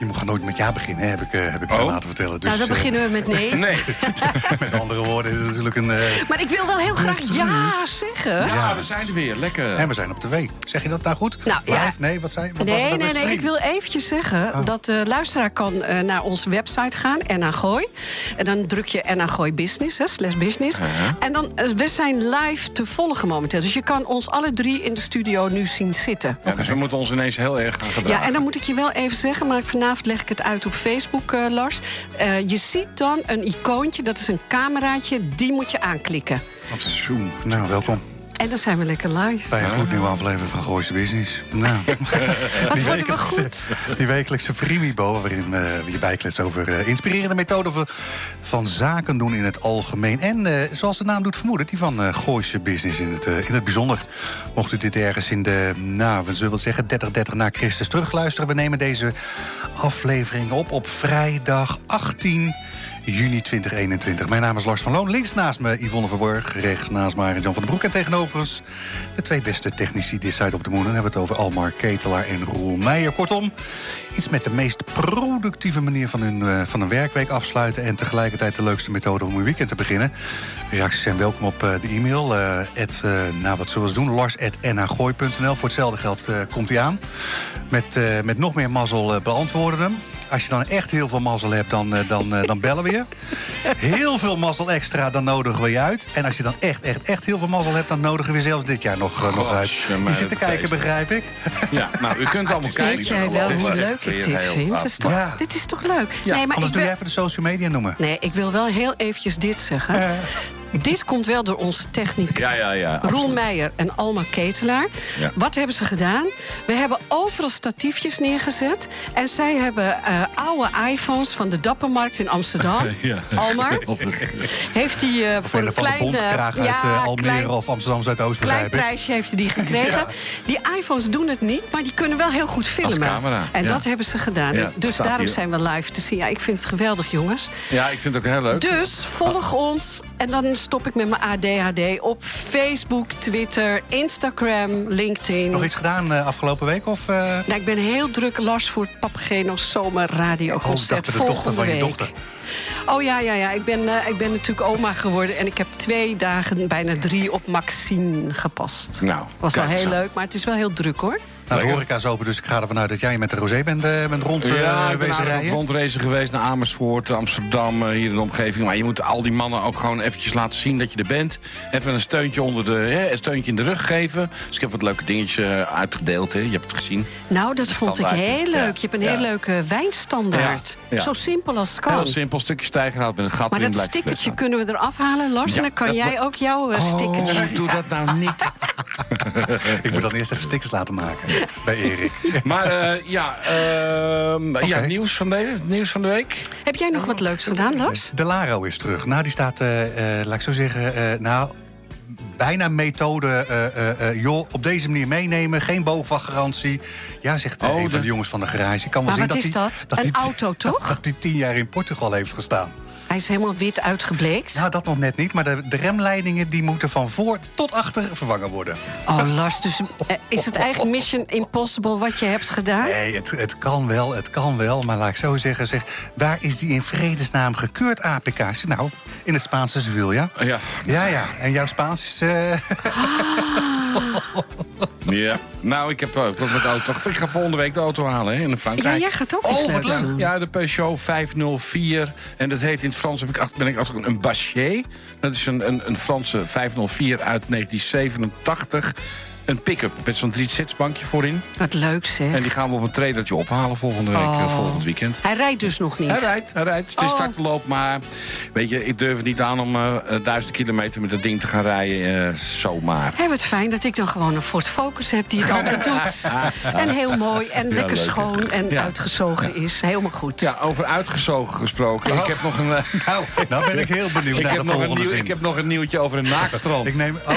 Je mag nooit met ja beginnen, heb ik, uh, heb ik Oh. laten vertellen. Dus, nou, dan eh, beginnen we met nee. Nee. met andere woorden is het natuurlijk een... eh, Maar ik wil wel heel graag ja zeggen. Ja, we zijn er weer. Lekker. en we zijn op tv. Zeg je dat nou goed? Nou, ja. Live? Nee, wat zei wat was Nee, het nee, nou nee. Ik wil eventjes zeggen dat de luisteraar kan eh, naar onze website gaan, NH Gooi. En dan druk je NH Gooi Business, hè, slash business. En dan, eh, we zijn live te volgen momenteel. Dus je kan ons alle drie in de studio nu zien zitten. Ja, dus we moeten ons ineens heel erg gaan gedragen. Ja, en dan moet ik je wel even zeggen, maar vanavond leg ik het uit op Facebook, eh, Lars. Eh, je ziet dan een icoontje, dat is een cameraatje, die moet je aanklikken. Zoom. Nou, welkom En dan zijn we lekker live. bij een gloednieuwe aflevering van Gooise Business. Nou, Wat worden we goed? die wekelijkse Frimibo, waarin eh, we je bijkletsen over eh, inspirerende methoden van, van zaken doen in het algemeen. En eh, zoals de naam doet vermoeden, die van eh Gooise Business in het, in het bijzonder. Mocht u dit ergens in de, nou, we zullen zeggen, 30, 30 na Christus terugluisteren. We nemen deze aflevering op op vrijdag 18 juni 2021. Mijn naam is Lars van Loon. Links naast me Yvonne Verborg. Rechts naast me Jan van den Broek. En tegenover ons de twee beste technici this side of the moon. Dan hebben we het over Almar Ketelaar en Roel Meijer. Kortom, iets met de meest productieve manier van hun, eh, van een werkweek afsluiten... en tegelijkertijd de leukste methode om een weekend te beginnen. Reacties zijn welkom op eh, de e-mail. eh, at, nou, wat doen? lars.nhgooi.nl. Voor hetzelfde geld komt hij aan. Met, met nog meer mazzel beantwoorden hem. Als je dan echt heel veel mazzel hebt, dan, eh, dan, eh, dan bellen we je. Heel veel mazzel extra, dan nodigen we je uit. En als je dan echt, echt, echt heel veel mazzel hebt... dan nodigen we je zelfs dit jaar nog, eh, nog uit. Je zit te kijken, feest. begrijp ik. Ja, nou, u kunt allemaal kijken. Weet jij wel Het is hoe leuk ik dit vind? af. Dit is toch, Ja. dit is toch leuk? Ja, nee, maar Anders ik doe wil, jij even de social media noemen. nee, ik wil wel heel eventjes dit zeggen. Dit komt wel door onze techniek. Ja, ja, ja. Roel absoluut. Meijer en Alma Ketelaar. Ja. Wat hebben ze gedaan? We hebben overal statiefjes neergezet. En zij hebben eh, oude iPhones van de Dappermarkt in Amsterdam. Ja. Almar. heeft hij eh, voor Of een van de eh, uit ja, eh, Almere klein- of Amsterdam Zuidoost, Klein prijsje heeft hij die gekregen. Die iPhones doen het niet, maar die kunnen wel heel goed filmen. camera, en ja. dat hebben ze gedaan. Ja, dus daarom hier. zijn we live te zien. Ja, ik vind het geweldig, jongens. Ja, ik vind het ook heel leuk. Dus volg ons. En dan stop ik met mijn ADHD op Facebook, Twitter, Instagram, LinkedIn. Nog iets gedaan eh, afgelopen week? Of, eh, Nou, ik ben heel druk Lars voor het Papageno Zomer Radio Oh, dacht bij de dochter van je week. dochter. Oh ja, ja, ja. Ik ben, eh, ik ben natuurlijk oma geworden. En ik heb twee dagen, bijna drie, op Maxine gepast. Nou, Was wel heel leuk, maar het is wel heel druk hoor. Nou, de horeca is open, dus ik ga ervan uit dat jij met de Rosé bent, eh, bent rond eh, Ja, ik ben rondreizen geweest naar Amersfoort, Amsterdam, eh, hier in de omgeving. Maar je moet al die mannen ook gewoon eventjes laten zien dat je er bent. Even een steuntje, onder de, hè, een steuntje in de rug geven. Dus ik heb wat leuke dingetjes eh, uitgedeeld. Hè. Je hebt het gezien. Nou, dat vond ik heel leuk. Ja, Je hebt een ja. heel leuke wijnstandaard. Ja, ja. Zo simpel als het kan. Heel simpel, stukje stijgerhout met een gat Maar dat blijft de fles stickertje kunnen we eraf halen, Lars. Ja, en dan kan dat jij ook jouw eh, stickertje. Oh, doe dat nou niet. Ik moet dan eerst even stickers laten maken bij Erik. Maar eh, ja, ehm, ja nieuws, van de, nieuws van de week. Heb jij nog wat leuks gedaan, Lars? De Laro is terug. Nou, die staat, eh, eh, laat ik zo zeggen, eh, nou... Bijna methode, eh, eh, eh, joh, op deze manier meenemen, geen boogwachtgarantie. Ja, zegt Oh, een van de- de jongens van de garage. Ik kan wel Maar zien wat dat is hij- dat? Een hij- auto, toch? Dat hij tien jaar in Portugal heeft gestaan. Hij is helemaal wit uitgebleekt. Nou, dat nog net niet, maar de, de remleidingen die moeten van voor tot achter vervangen worden. Oh, Lars, dus eh, is het eigenlijk Mission Impossible wat je hebt gedaan? Nee, het, het kan wel, het kan wel. Maar laat ik zo zeggen, zeg, waar is die in vredesnaam gekeurd, APK? Nou, in het Spaanse Sevilla. Ja. Ja, ja. En jouw Spaans is... eh, ja. Nou, ik heb eh, ik was met de auto. Ik ga volgende week de auto halen hè, in Ja, Frankrijk. jij gaat ook Oh, wat leuk. Ja, de Peugeot 504. En dat heet in het Frans, heb ik ben ik achter een Bachier. Dat is een, een, een Franse 504 uit 1987. Een pick-up met zo'n drie zitsbankje voorin. Wat leuk zeg. En die gaan we op een trailertje ophalen volgende week, Oh. eh, volgend weekend. Hij rijdt dus nog niet. Hij rijdt, hij rijdt. Het is Oh. startloop, maar weet je, ik durf het niet aan om eh, eh, duizend kilometer met dat ding te gaan rijden. eh, zomaar. Hé, wat fijn dat ik dan gewoon een Ford Focus heb die het altijd doet. En heel mooi en lekker leuk, schoon en Ja. uitgezogen is. Helemaal goed. Ja, over uitgezogen gesproken. Ik heb nog een, Nou, nou ben ik heel benieuwd ik naar heb de nog een volgende nieuw, zin. ik heb nog een nieuwtje over een naakstrand. Ik neem... Oh,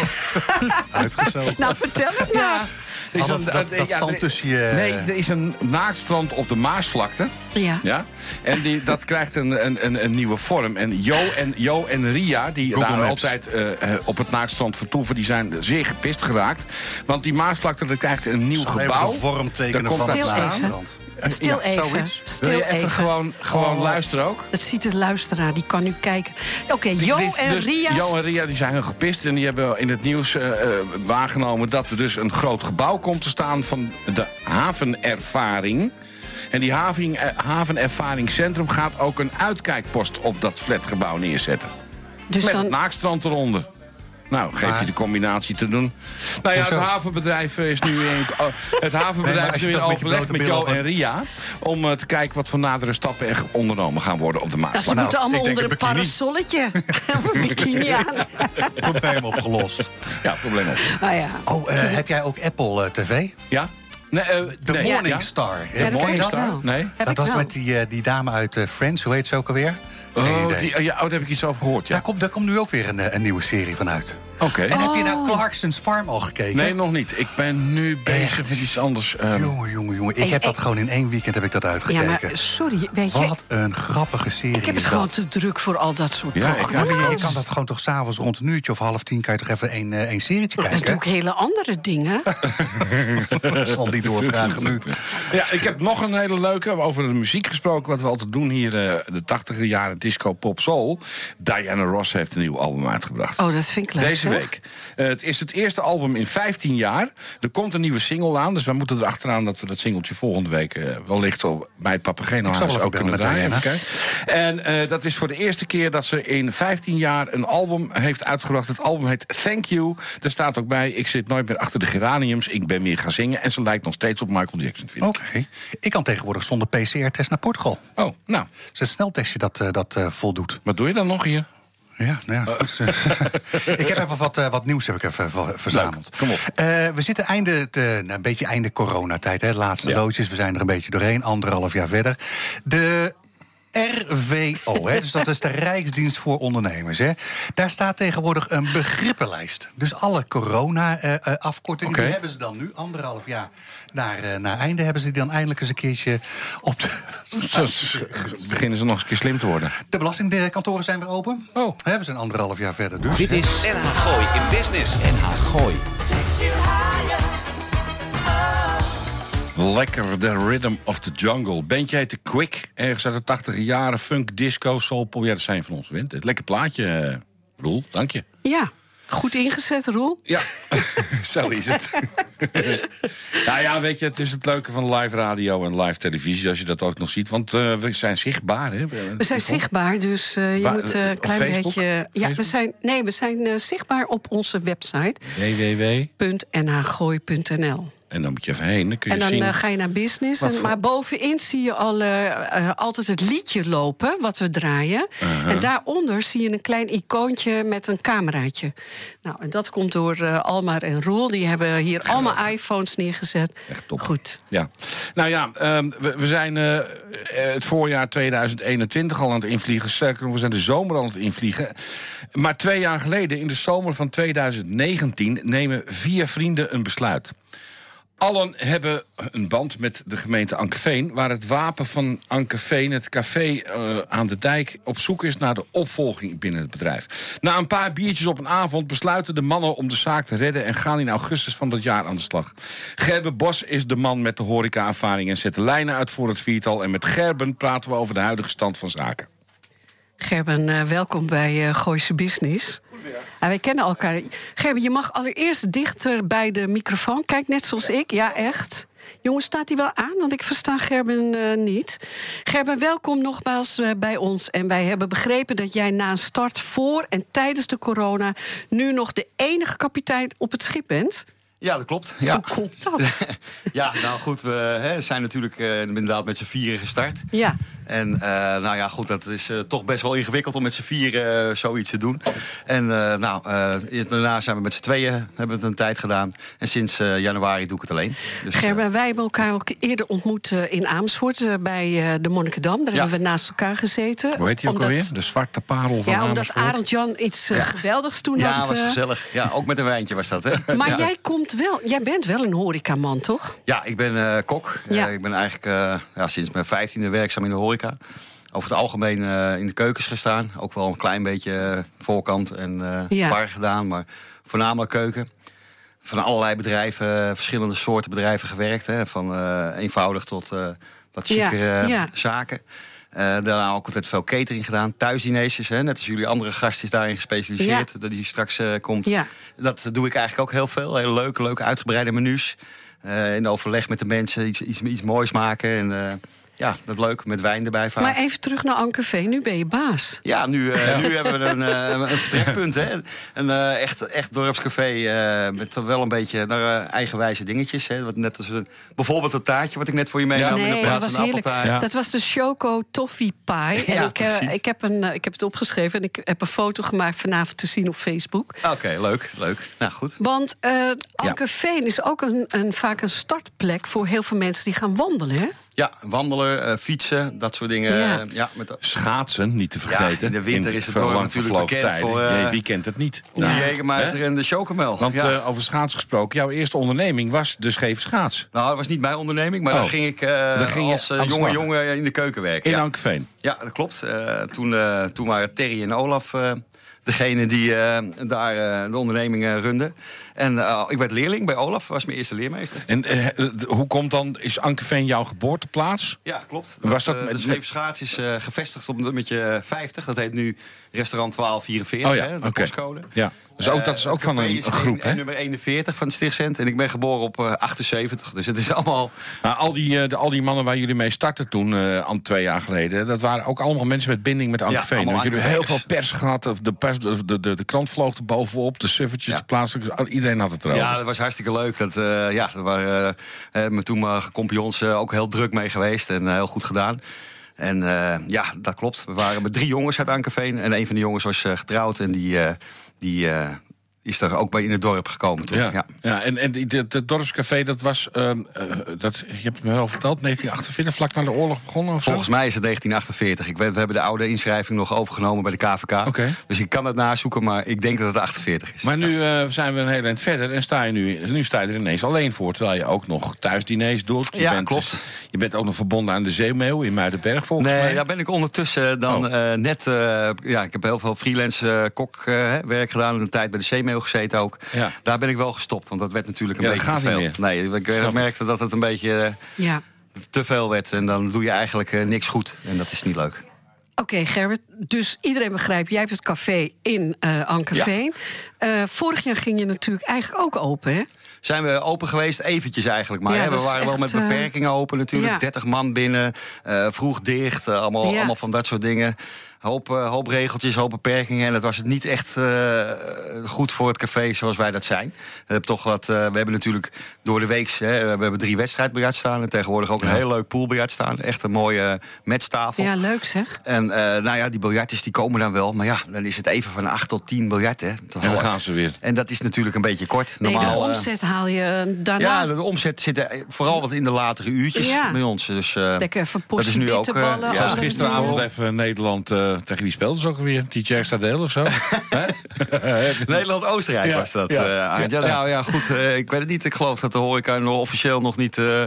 uitgezogen. Nou, vertel het maar. Er is een- dat- dat- dat ja, zand tussen je- Nee, er is een naaktstrand op de Maasvlakte. Ja. Ja? En die, dat krijgt een, een, een, een nieuwe vorm. En Jo en, jo en Ria, die Google daar Maps. altijd eh, eh, op het naaktstrand vertoeven... die zijn zeer gepist geraakt. Want die Maasvlakte dat krijgt een nieuw Zal gebouw. Even de vorm tekenen van het. Naastrand. Stil Ja, even. zoiets. Stil Wil je even, gewoon, gewoon Oh. luisteren ook? Dat ziet de luisteraar, die kan nu kijken. Oké, Jo Dit en dus- Ria's... Jo en Ria die zijn gepist en die hebben in het nieuws eh, eh, waargenomen... dat er dus een groot gebouw komt te staan van de havenervaring. En die haven, eh, havenervaringscentrum gaat ook een uitkijkpost op dat flatgebouw neerzetten. dus Met dan, het naakstrand eronder. Nou, geef Maar- je de combinatie te doen. Nou ja, het havenbedrijf is nu in, het Nee, havenbedrijf als is nu in overleg met billen Jo op een- en Ria... om eh, te kijken wat voor nadere stappen er ondernomen gaan worden op de nou, ze Maasvlakte. moeten allemaal ik denk onder een parasolletje. Of een bikini aan. Probleem opgelost. Ja, probleem op. Nou ja. Oh, eh, heb jij ook Apple eh, TV? Ja? Nee, eh, De nee, Morning ja? Star. Ja, Ken dat je ken ik dat? wel. Nee. Dat was met die, eh, die dame uit Friends, hoe heet ze ook alweer? Oh, die, oh, ja, oh, daar heb ik iets over gehoord, ja. Daar, komt, daar komt nu ook weer een, eh, een nieuwe serie van uit. Oké. En heb je Oh. naar Clarkson's Farm al gekeken? Nee, nog niet. Ik ben nu bezig Echt? met iets anders. ehm, Jongen, jongen, jongen. Ik Hey, heb dat gewoon in één weekend heb ik dat Ja, uitgekeken. maar sorry, weet je... Wat een grappige serie Ik heb het gewoon te druk voor al dat soort Ja, ik- programma's. Ja, je, kan dat gewoon toch s'avonds rond een uurtje of half tien... kan je toch even één, eh, één serietje Dat doe kijken? ik hele andere dingen. Ik zal niet doorvragen nu. Ja, ik heb nog een hele leuke over de muziek gesproken. Wat we altijd doen hier, eh, de 80er jaren disco pop soul. Diana Ross heeft een nieuw album uitgebracht. Oh, dat vind ik leuk. Deze week. Eh, het is het eerste album in 15 jaar. Er komt een nieuwe single aan. Dus wij moeten erachteraan dat we dat singeltje volgende week... eh, wellicht al bij het Papageno Ik zal wel Huis ook even kunnen draaien. En eh, dat is voor de eerste keer dat ze in 15 jaar een album heeft uitgebracht. Het album heet Thank You. Er staat ook bij, ik zit nooit meer achter de geraniums. Ik ben weer gaan zingen. En ze lijkt nog steeds op Michael Jackson, vind ik. Oké. Ik kan tegenwoordig zonder PCR-test naar Portugal. Oh, nou, Het is een sneltestje dat, eh, dat eh, voldoet. wat doe je dan nog hier? Ja, nou ja. goed. ik heb even wat, eh, wat nieuws heb ik even ver- verzameld. Leuk, kom op. Eh, we zitten einde, te, nou, een beetje einde coronatijd. Hè, de laatste Ja. doosjes. We zijn er een beetje doorheen, anderhalf jaar verder. De RVO, hè, dus dat is de Rijksdienst voor Ondernemers. Hè. Daar staat tegenwoordig een begrippenlijst. Dus alle corona-afkortingen, Oké. die hebben ze dan nu, anderhalf jaar naar, eh, naar einde... hebben ze die dan eindelijk eens een keertje op de... Beginnen ze nog eens een keer slim te worden. De belastingkantoren zijn weer open. Oh. Hè, we zijn anderhalf jaar verder dus. Dit is NH Gooi in Business. NH Gooi. Lekker, The Rhythm of the Jungle. Bandje heet The Quick. Ergens uit de 80 jaren. Funk, disco, soulpop. Ja, dat zijn van ons gewend. Lekker plaatje, eh, Roel. Dank je. Ja, goed ingezet, Roel. Ja, zo is het. nou ja, weet je, het is het leuke van live radio en live televisie... als je dat ook nog ziet. Want eh, we zijn zichtbaar, hè? We zijn zichtbaar, dus eh, je moet een klein Facebook? beetje... Ja, we zijn, nee, we zijn zichtbaar op onze website www. En dan moet je even heen. Dan kun je En dan zien... eh, ga je naar business. En, voor- maar bovenin zie je al, eh, eh, altijd het liedje lopen, wat we draaien. Uh-huh. En daaronder zie je een klein icoontje met een cameraatje. Nou, en dat komt door eh, Almar en Roel. Die hebben hier allemaal iPhones neergezet. Echt top. Goed. Ja. Nou ja, ehm, we, we zijn het voorjaar 2021 al aan het invliegen. Sterker nog, we zijn de zomer al aan het invliegen. Maar twee jaar geleden, in de zomer van 2019... nemen vier vrienden een besluit. Allen hebben een band met de gemeente Ankeveen... waar het wapen van Ankeveen, het café eh, aan de dijk... op zoek is naar de opvolging binnen het bedrijf. Na een paar biertjes op een avond besluiten de mannen om de zaak te redden... en gaan in augustus van dat jaar aan de slag. Gerben Bos is de man met de horeca-ervaring... en zet de lijnen uit voor het viertal. En met Gerben praten we over de huidige stand van zaken. Gerben, eh, welkom bij eh Gooise Business. Ja, wij kennen elkaar. Gerben, je mag allereerst dichter bij de microfoon. Kijk, net zoals ik. Ja, echt. Jongens, staat hij wel aan? Want ik versta Gerben eh, niet. Gerben, welkom nogmaals eh, bij ons. En wij hebben begrepen dat jij na een start voor en tijdens de corona... nu nog de enige kapitein op het schip bent. Ja, dat klopt. Ja. Hoe komt dat? ja, nou goed, we hè, zijn natuurlijk uh, inderdaad met z'n vieren gestart. Ja. En uh, nou ja, goed, dat is uh, toch best wel ingewikkeld om met z'n vieren zoiets te doen. En nou, daarna zijn we met z'n tweeën, hebben we het een tijd gedaan. En sinds januari doe ik het alleen. Dus, Gerben, wij hebben elkaar ook eerder ontmoet in Amersfoort bij de Monnikendam. Daar ja. hebben we naast elkaar gezeten. Hoe heet hij ook omdat... alweer? De zwarte parel van Ja, omdat Arend Jan iets ja. geweldigs toen ja, had. Ja, was gezellig. Ja, ook met een wijntje was dat, hè? Maar jij komt wel, jij bent wel een horecaman, toch? Ja, ik ben uh, kok. Ja. Uh, ik ben eigenlijk uh, ja, sinds mijn vijftiende werkzaam in de horeca. Over het algemeen in de keukens gestaan. Ook wel een klein beetje voorkant en ja. bar gedaan, maar voornamelijk keuken. Van allerlei bedrijven, verschillende soorten bedrijven gewerkt. Hè, van eenvoudig tot wat chicere ja. zaken. Uh, daarna ook altijd veel catering gedaan. Thuisdineetjes, net als jullie andere gast is daarin gespecialiseerd. Dat die straks uh, komt. Dat doe ik eigenlijk ook heel veel. Hele leuke, leuke uitgebreide menus. Uh, in overleg met de mensen iets, iets, iets moois maken. En, ja, dat leuk, met wijn erbij vaak. Maar even terug naar Ankervee, nu ben je baas. Ja, nu, uh, nu hebben we een, uh, een vertrekpunt. Hè. Een uh, echt, echt dorpscafé met wel een beetje naar, eigenwijze dingetjes. Hè. Wat net als een, bijvoorbeeld het taartje wat ik net voor je meenam. Ja, nee, dat was heerlijk. Ja. Dat was de Choco Toffee Pie. En ik, ik, heb een, ik heb het opgeschreven en ik heb een foto gemaakt vanavond te zien op Facebook. Oké, leuk, leuk. Nou, goed. Want Ankerveen is ook een, een, vaak een startplek voor heel veel mensen die gaan wandelen, hè? Ja, wandelen, uh, fietsen, dat soort dingen. Ja. ja met Schaatsen, niet te vergeten. Ja, in de winter in is het lang natuurlijk bekend tijden. voor... Uh, wie kent het niet? De nou, Jägermeister en de Chocomel. Want ja. uh, over schaatsen gesproken, jouw eerste onderneming was de Scheef Schaats. Nou, dat was niet mijn onderneming, maar oh. daar ging ik daar ging als jonge jongen in de keuken werken. In ja. Ankveen? Ja, dat klopt. toen, toen waren Terry en Olaf degene die uh, daar uh, de onderneming uh, En ik werd leerling bij Olaf, was mijn eerste leermeester. En hoe komt dan, is Ankeveen jouw geboorteplaats? Ja, klopt. Was dat, de Scheef Schaats is gevestigd op nummertje 50. Dat heet nu restaurant 1244, oh, ja. hè, de okay. postcode. Ja. Dus ook, dat is ook van een, groep, hè? nummer 41 van het Stichtcent. En ik ben geboren op uh, 78. Dus het is allemaal... Nou, al, die, uh, de, al die mannen waar jullie mee startten toen, aan twee jaar geleden... dat waren ook allemaal mensen met binding met Ankeveen. Ja, jullie hebben heel veel pers gehad. De, pers, de, de, de, krant vloog er bovenop. De suffertjes, de plaatselijke... Iedereen had het erover. Ja, dat was hartstikke leuk. Dat, ja, daar waren mijn toenmalige compagnons ook heel druk mee geweest. En heel goed gedaan. En uh, ja, dat klopt. We waren met drie jongens uit Ankeveen. En een van de jongens was uh, getrouwd. En die, uh, die is daar ook bij in het dorp gekomen. Toen. Ja, ja. ja en, en het dorpscafé, dat was, uh, uh, dat, je hebt het me wel verteld, 1948, vlak na de oorlog begonnen? Of Volgens mij is het 1948. Ik weet, we hebben de oude inschrijving nog overgenomen bij de KVK. Okay. Dus ik kan het nazoeken, maar ik denk dat het 48 is. Maar nu uh, zijn we een heel eind verder en sta je nu, nu sta je er ineens alleen voor. Terwijl je ook nog thuisdiners doet. Je ja, bent, klopt. Dus, je bent ook nog verbonden aan de Zeemeeuw in Muidenberg volgens nee, mij. Nee, daar ben ik ondertussen dan oh. net... ja, ik heb heel veel freelance kokwerk gedaan. Een tijd bij de Zeemeeuw gezeten ook. Ja. Daar ben ik wel gestopt, want dat werd natuurlijk een ja, beetje te veel. Nee, ik Snap merkte dat het een beetje ja. te veel werd. En dan doe je eigenlijk uh, niks goed. En dat is niet leuk. Oké, okay, Gerrit. Dus iedereen begrijpt, jij hebt het café in uh. Ja. Uh, vorig jaar ging je natuurlijk eigenlijk ook open, hè? Zijn we open geweest, eventjes eigenlijk. Maar ja, we waren wel met beperkingen open natuurlijk. Ja. 30 man binnen, vroeg dicht, allemaal, allemaal van dat soort dingen hoop, uh, hoop regeltjes, hoop beperkingen. En dat was het niet echt uh, goed voor het café zoals wij dat zijn. We hebben, toch wat, uh, we hebben natuurlijk door de week... Hè, we hebben drie wedstrijdbiljart staan. En tegenwoordig ook ja. een heel leuk poolbiljart staan. Echt een mooie matchtafel. Ja, leuk zeg. En nou ja, die biljartjes die komen dan wel. Maar ja, dan is het even van 8 tot 10 biljarten. En dan gaan ze weer. En dat is natuurlijk een beetje kort. Nee, Normaal, de omzet haal je daarna. Ja, de omzet zit vooral wat in de latere uurtjes ja. bij ons. Dus, Lekker dat is nu ook. ja. Zoals gisteravond even Nederland tegen wie speelde ze ook weer? TJ Stadel of zo? Nederland-Oostenrijk ja, was dat. Ja, uh, ja, Nou ja, goed. Uh, ik weet het niet. Ik geloof dat de horeca nog officieel nog niet... Uh,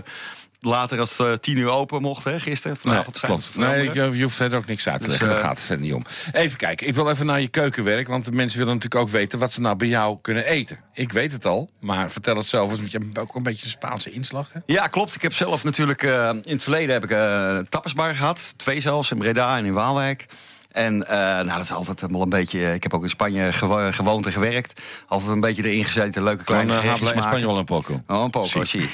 later als het tien uur open mocht, hè, gisteren. Vanavond nee, klopt. Nee, je, je, hoeft verder ook niks uit te leggen. Dus, uh, Daar gaat het verder niet om. Even kijken. Ik wil even naar je keukenwerk. Want de mensen willen natuurlijk ook weten wat ze nou bij jou kunnen eten. Ik weet het al, maar vertel het zelf. Want je hebt ook een beetje een Spaanse inslag. Hè? Ja, klopt. Ik heb zelf natuurlijk... Uh, in het verleden heb ik uh, tappersbar gehad. Twee zelfs, in Breda en in Waalwijk. En nou, dat is altijd wel een beetje... Ik heb ook in Spanje gewoond en gewerkt. Altijd een beetje erin gezeten, leuke kleine Gewoon, gerechtjes in Spanje wel een poco. Oh, een poco, zie.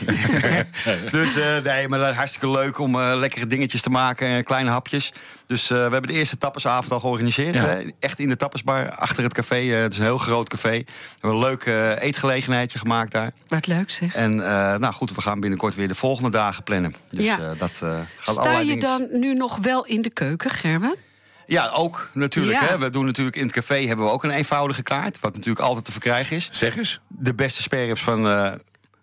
dus nee, maar dat is hartstikke leuk om lekkere dingetjes te maken. kleine hapjes. Dus we hebben de eerste tappersavond al georganiseerd. Echt in de tappersbar, achter het café. het is een heel groot café. We hebben een leuk eetgelegenheidje gemaakt daar. Wat leuk zeg. En nou goed, we gaan binnenkort weer de volgende dagen plannen. Dus ja. dat gaat Sta je dan nu nog wel in de keuken, Gerben? Ja, ook natuurlijk. Hè. We doen natuurlijk in het café hebben we ook een eenvoudige kaart. Wat natuurlijk altijd te verkrijgen is. Zeg eens. De beste sperrips van uh,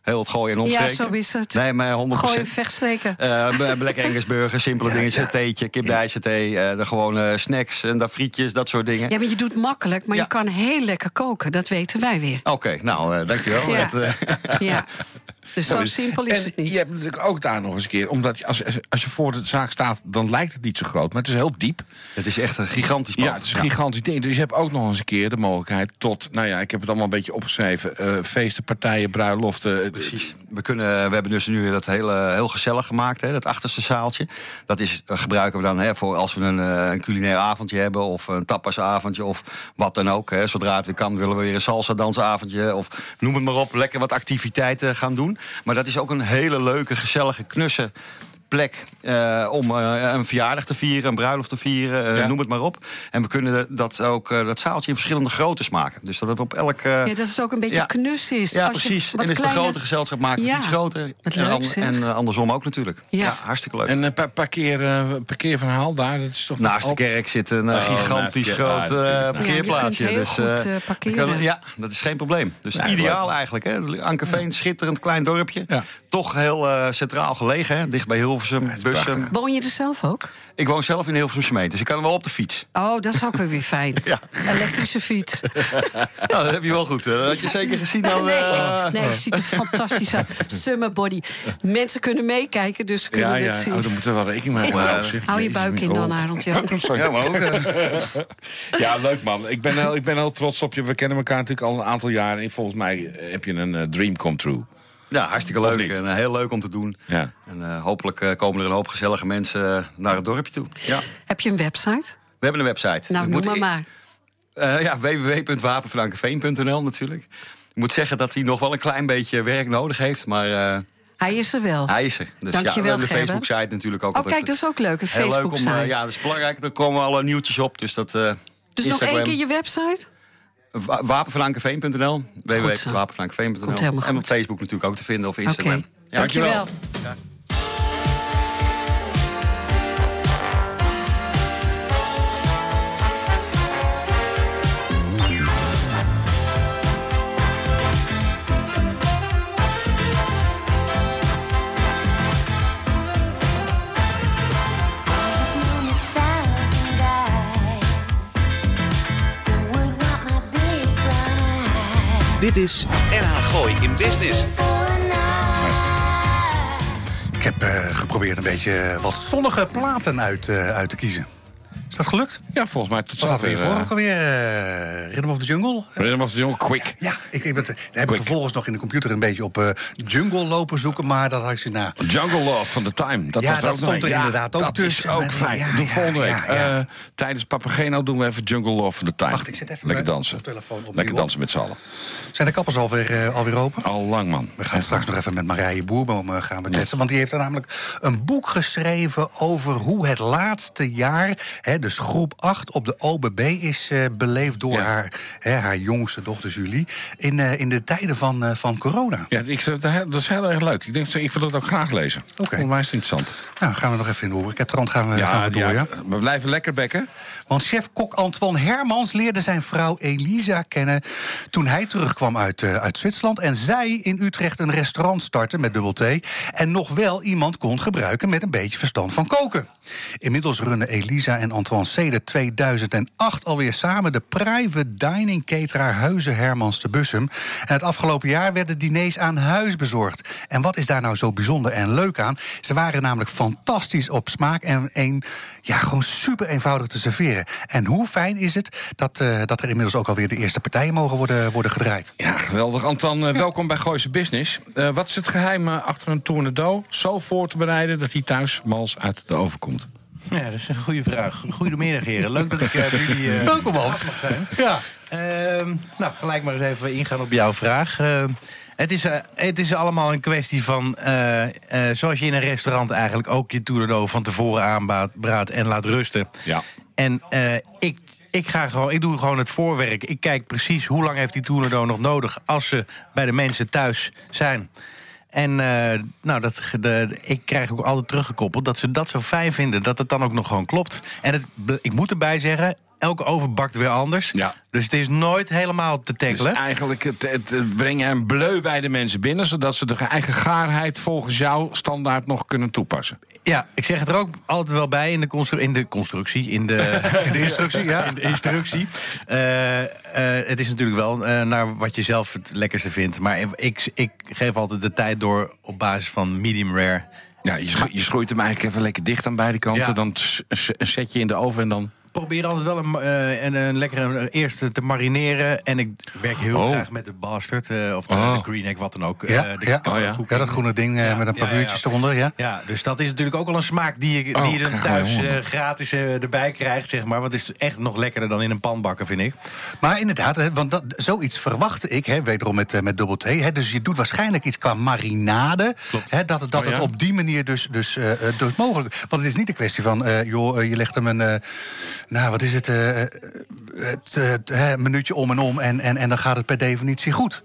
heel het gooien en omstreken. Ja, zo is het. Nee, maar 100%. Gooien, vechtstreken. Uh, Black Angus burger, simpele ja, dingetjes. Ja. Theetje, kipdijsthee, uh, de gewone snacks en dat frietjes, dat soort dingen. Ja, maar je doet makkelijk, maar je kan heel lekker koken. Dat weten wij weer. Oké, okay, nou, dankjewel. Ja. ja. Dus zo simpel is en het niet. Je hebt natuurlijk ook daar nog eens een keer... omdat als, als je voor de zaak staat, dan lijkt het niet zo groot... maar het is heel diep. Het is echt een gigantisch pand. Ja, het is een gigantisch ding. Dus je hebt ook nog eens een keer de mogelijkheid tot... nou ja, ik heb het allemaal een beetje opgeschreven... Uh, feesten, partijen, bruiloften. Precies. We, kunnen, we hebben dus nu dat hele, heel gezellig gemaakt, hè, dat achterste zaaltje. Dat is, gebruiken we dan hè, voor als we een, een culinair avondje hebben... of een tapasavondje of wat dan ook. Hè. Zodra het weer kan, willen we weer een salsa dansavondje... of noem het maar op, lekker wat activiteiten gaan doen. Maar dat is ook een hele leuke, gezellige, knusse plek uh, om uh, een verjaardag te vieren, een bruiloft te vieren, uh, ja. noem het maar op. En we kunnen dat ook dat zaaltje in verschillende groottes maken. Dus dat het op elk. ja, dat het ook een beetje ja. knus is. Ja, precies. en is kleine... de grote gezelschap maken ja. iets groter. en, en andersom ook natuurlijk. Ja, hartstikke leuk. En een uh, parkeer, parkeerverhaal daar, dat is toch Naast de kerk zit een oh, gigantisch groot parkeerplaatsje. Ja, dus goed, parkeren. ja, dat is geen probleem. Dus ideaal eigenlijk. Hè. Ankerveen, schitterend klein dorpje. Toch heel centraal gelegen, hè, dicht bij Hilversum, Bussum. Woon je er zelf ook? Ik woon zelf in Hilversum gemeente, dus ik kan wel op de fiets. Oh, dat is ook weer fijn. ja. Elektrische fiets. nou, dat heb je wel goed. Dat had je zeker gezien dan... Nee, uh... nee het ziet er fantastisch uit. Summer body. Mensen kunnen meekijken, dus kunnen ja, het ja. zien. Oh, dan moeten we wel rekening mee houden. Hou je buik in dan, Arend. Ja, ja maar ook. ja, leuk man. Ik ben, heel, ik ben heel trots op je. We kennen elkaar natuurlijk al een aantal jaren. En volgens mij heb je een uh, dream come true. Ja, hartstikke leuk. En uh, heel leuk om te doen. Ja. En uh, hopelijk uh, komen er een hoop gezellige mensen naar het dorpje toe. Ja. Heb je een website? We hebben een website. Nou, noem maar maar. ja, www.wapenfrankeveen.nl natuurlijk. Ik moet zeggen dat hij nog wel een klein beetje werk nodig heeft, maar... hij is er wel. Hij is er. Dus Dank ja, je wel, de Facebook-site natuurlijk ook Oh, kijk, dat is ook leuk, een Facebook-site. ja, dat is belangrijk. Er komen alle nieuwtjes op, dus dat... dus Instagram. nog één keer je website? Wapenvlankeveen.nl www.wapenvlankeveen.nl En op Facebook natuurlijk ook te vinden of Instagram. Okay. Ja, Dankjewel. Dankjewel. Dit is NH Gooi in Business. Ik heb uh, geprobeerd een beetje wat zonnige platen uit, uh, uit te kiezen. Is dat gelukt? Ja, volgens mij tot zover. Wat voor ook alweer? Uh, Rhythm of the Jungle? Rhythm of the Jungle, quick. Ja, ik, ik ben, heb ik vervolgens nog in de computer een beetje op uh, Jungle lopen zoeken, maar dat had ik ze na. Jungle Love van The Time. Dat ja, was dat stond er ja, inderdaad ook dat tussen. Dat is ook fijn. Ja, Doe volgende week. Uh, tijdens Papageno doen we even Jungle Love van The Time. Wacht, ik zet even Lekker dansen. telefoon op Lekker dansen met z'n allen. Zijn de kappers alweer, alweer open? Al lang, man. We gaan straks nog even met Marije Boerboom gaan bekletsen. Want die heeft er namelijk een boek geschreven over hoe het laatste jaar, hè, dus groep 8 op de OBB is uh, beleefd door ja. haar, hè, haar jongste dochter Julie. In, uh, in de tijden van, uh, van corona. Ja, ik, dat is heel erg leuk. Ik, denk, ik wil dat ook graag lezen. Oké. Okay. Volgens mij is het interessant. Nou, gaan we nog even in de horecatrand gaan we, ja, gaan we door. Ja, we blijven lekker bekken. Want chef-kok Antoine Hermans leerde zijn vrouw Elisa kennen... toen hij terugkwam uit, uit Zwitserland. En zij in Utrecht een restaurant startte met dubbel T. En nog wel iemand kon gebruiken met een beetje verstand van koken. Inmiddels runnen Elisa en Antoine sedert 2008 alweer samen de private dining cateraar Huizen Hermans te Bussum. En het afgelopen jaar werden diners aan huis bezorgd. En wat is daar nou zo bijzonder en leuk aan? Ze waren namelijk fantastisch op smaak en een, ja, gewoon super eenvoudig te serveren. En hoe fijn is het dat, uh, dat er inmiddels ook alweer de eerste partijen mogen worden, worden gedraaid? Ja, geweldig. Anton, uh, welkom bij Gooise Business. Uh, wat is het geheim achter een tournedo zo voor te bereiden dat hij thuis mals uit de oven komt? Ja, dat is een goede vraag. Goedemiddag, heren. Leuk dat ik uh, bij jullie uh, Welkom, mag zijn. Ja. Uh, nou, gelijk maar eens even ingaan op jouw vraag. Uh, het, is, het is allemaal een kwestie van... zoals je in een restaurant eigenlijk ook je toerdo van tevoren aanbraadt en laat rusten. Ja. En ik ik, ga gewoon, ik doe gewoon het voorwerk. Ik kijk precies hoe lang heeft die tournedo nog nodig... als ze bij de mensen thuis zijn. En uh, nou, dat, de, ik krijg ook altijd teruggekoppeld dat ze dat zo fijn vinden... dat het dan ook nog gewoon klopt. En het, ik moet erbij zeggen, elke oven bakt weer anders. Ja. Dus het is nooit helemaal te tackelen. Dus eigenlijk het, het, brengen een bleu bij de mensen binnen... zodat ze de eigen gaarheid volgens jou standaard nog kunnen toepassen. Ja, ik zeg het er ook altijd wel bij in de, in de constructie. In de, in de instructie, ja. In de instructie. Uh, uh, het is natuurlijk wel uh, naar wat je zelf het lekkerste vindt. Maar ik, ik geef altijd de tijd door op basis van medium rare... Ja, je, je schroeit hem eigenlijk even lekker dicht aan beide kanten. Ja. Dan zet je in de oven en dan probeer altijd wel een, uh, een, een lekkere eerste te marineren. En ik werk heel oh. graag met de bastard. Uh, of de, oh. de green egg, wat dan ook. Ja, uh, ja. Oh, ja. ja. dat groene ding met een paar vuurtjes eronder. Ja. ja, dus dat is natuurlijk ook al een smaak die je, die je oh, thuis gratis erbij krijgt. Zeg maar. Want het is echt nog lekkerder dan in een pan bakken, vind ik. Maar inderdaad, want dat, zoiets verwachtte ik. Hè, wederom met, met dubbel T. Hè, dus je doet waarschijnlijk iets qua marinade. Hè, dat dat het op die manier dus, dus, dus mogelijk... Want het is niet een kwestie van... joh, je legt hem een nou, wat is het? Uh, het, het uh, minuutje om en om en, en, en dan gaat het per definitie goed.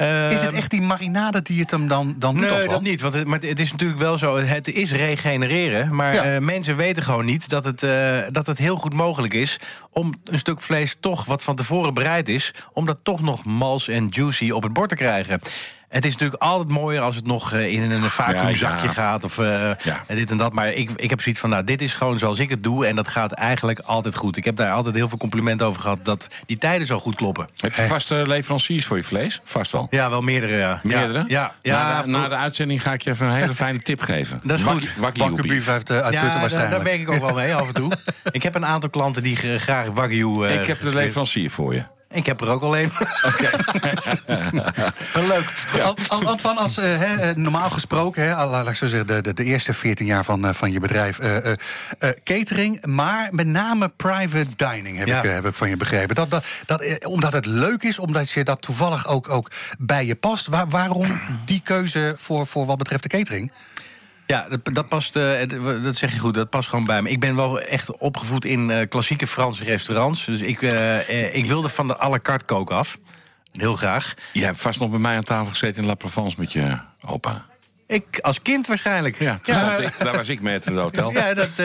Uh, is het echt die marinade die het hem dan, dan doet? Nee, dat niet. Want het, maar het is natuurlijk wel zo, het is regenereren. Maar ja. uh, mensen weten gewoon niet dat het, uh, dat het heel goed mogelijk is... om een stuk vlees toch, wat van tevoren bereid is... om dat toch nog mals en juicy op het bord te krijgen. Het is natuurlijk altijd mooier als het nog eh, in een vacuümzakje ja, gaat. Of uh, dit en dat. Maar ik, ik heb zoiets van, nou, dit is gewoon zoals ik het doe. En dat gaat eigenlijk altijd goed. Ik heb daar altijd heel veel complimenten over gehad... dat die tijden zo goed kloppen. Heb je vaste leveranciers voor je vlees? Vast wel. Ja, wel meerdere, ja. Meerdere? Ja. ja, na, de, na, de, uitzending ga ik je even een hele fijne tip geven. Dat is goed. Wagyu beef uit, uh, uit ja, Putten waarschijnlijk. Daar werk ik ook wel mee, af en toe. ik heb een aantal klanten die graag Wagyu... ik heb de leverancier voor je. Ik heb er ook al een. Oké. Leuk. Ja. Antoine, als, uh, he, normaal gesproken, laat ik zo zeggen, de, de, de, eerste 14 jaar van, uh, van je bedrijf, uh, catering, maar met name private dining heb, ja. ik, heb ik van je begrepen. Dat, dat, dat, omdat het leuk is, omdat je dat toevallig ook, ook bij je past. Waar, waarom die keuze voor, voor wat betreft de catering? Ja, dat, dat past, uh, dat zeg je goed, dat past gewoon bij me. Ik ben wel echt opgevoed in uh, klassieke Franse restaurants. Dus ik, uh, ik wilde van de à la carte koken af. Heel graag. Je hebt vast nog bij mij aan tafel gezeten in La Provence met je opa. Ik als kind waarschijnlijk. Ja, ja. Ik, daar was ik mee in het hotel. Ja, dat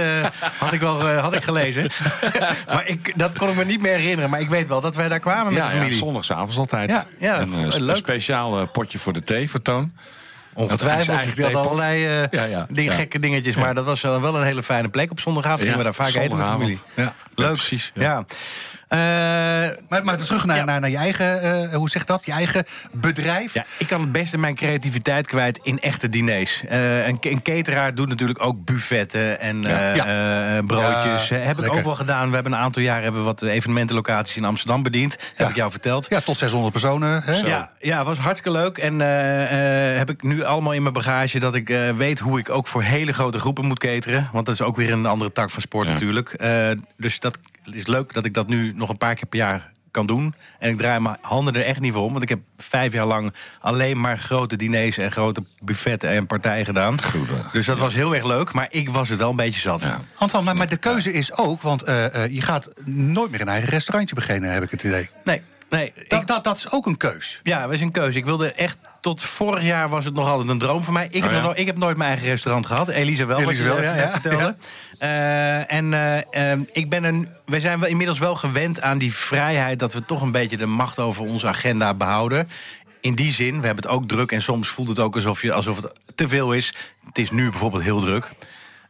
had ik wel had ik gelezen. maar ik, dat kon ik me niet meer herinneren. Maar ik weet wel dat wij daar kwamen met ja, de familie. Ja, zondagsavonds altijd. Ja, ja, een, een speciaal potje voor de thee voor Toon. Ongetwijfeld. Ik had allerlei uh, ja, ja, ding, gekke dingetjes. Maar dat was wel een hele fijne plek. Op zondagavond gingen we daar vaak eten met de familie. Ja, leuk. precies. Ja. Uh, maar, maar terug naar, naar, naar, je eigen, uh, hoe zeg dat? Je eigen bedrijf. Ja, ik kan het beste mijn creativiteit kwijt in echte diners. Uh, een, een, cateraar doet natuurlijk ook buffetten en ja. broodjes. heb ik ook wel gedaan. We hebben een aantal jaar hebben we wat evenementenlocaties in Amsterdam bediend. Heb ik jou verteld. Ja, tot 600 personen. Hè? Ja, ja, was hartstikke leuk. En heb ik nu allemaal in mijn bagage dat ik weet hoe ik ook voor hele grote groepen moet cateren. Want dat is ook weer een andere tak van sport natuurlijk. dus dat is leuk dat ik dat nu nog een paar keer per jaar kan doen. En ik draai mijn handen er echt niet voor om. Want ik heb vijf jaar lang alleen maar grote diners en grote buffetten en partijen gedaan. dus dat was heel erg leuk, maar ik was het wel een beetje zat. Ja. Antoine, maar, maar, de keuze is ook, want uh, uh, je gaat nooit meer een eigen restaurantje beginnen, heb ik het idee. Nee, Nee, dat, dat, dat is ook een keus. Ja, dat is een keus. Ik wilde echt tot vorig jaar was het nog altijd een droom voor mij. Ik, heb, oh nog, ik heb nooit mijn eigen restaurant gehad. Elisa wel, wat je wel, ja, vertelde. Uh, en uh, uh, ik ben een, we zijn wel inmiddels wel gewend aan die vrijheid... dat we toch een beetje de macht over onze agenda behouden. In die zin, we hebben het ook druk... en soms voelt het ook alsof, je, alsof het te veel is. Het is nu bijvoorbeeld heel druk.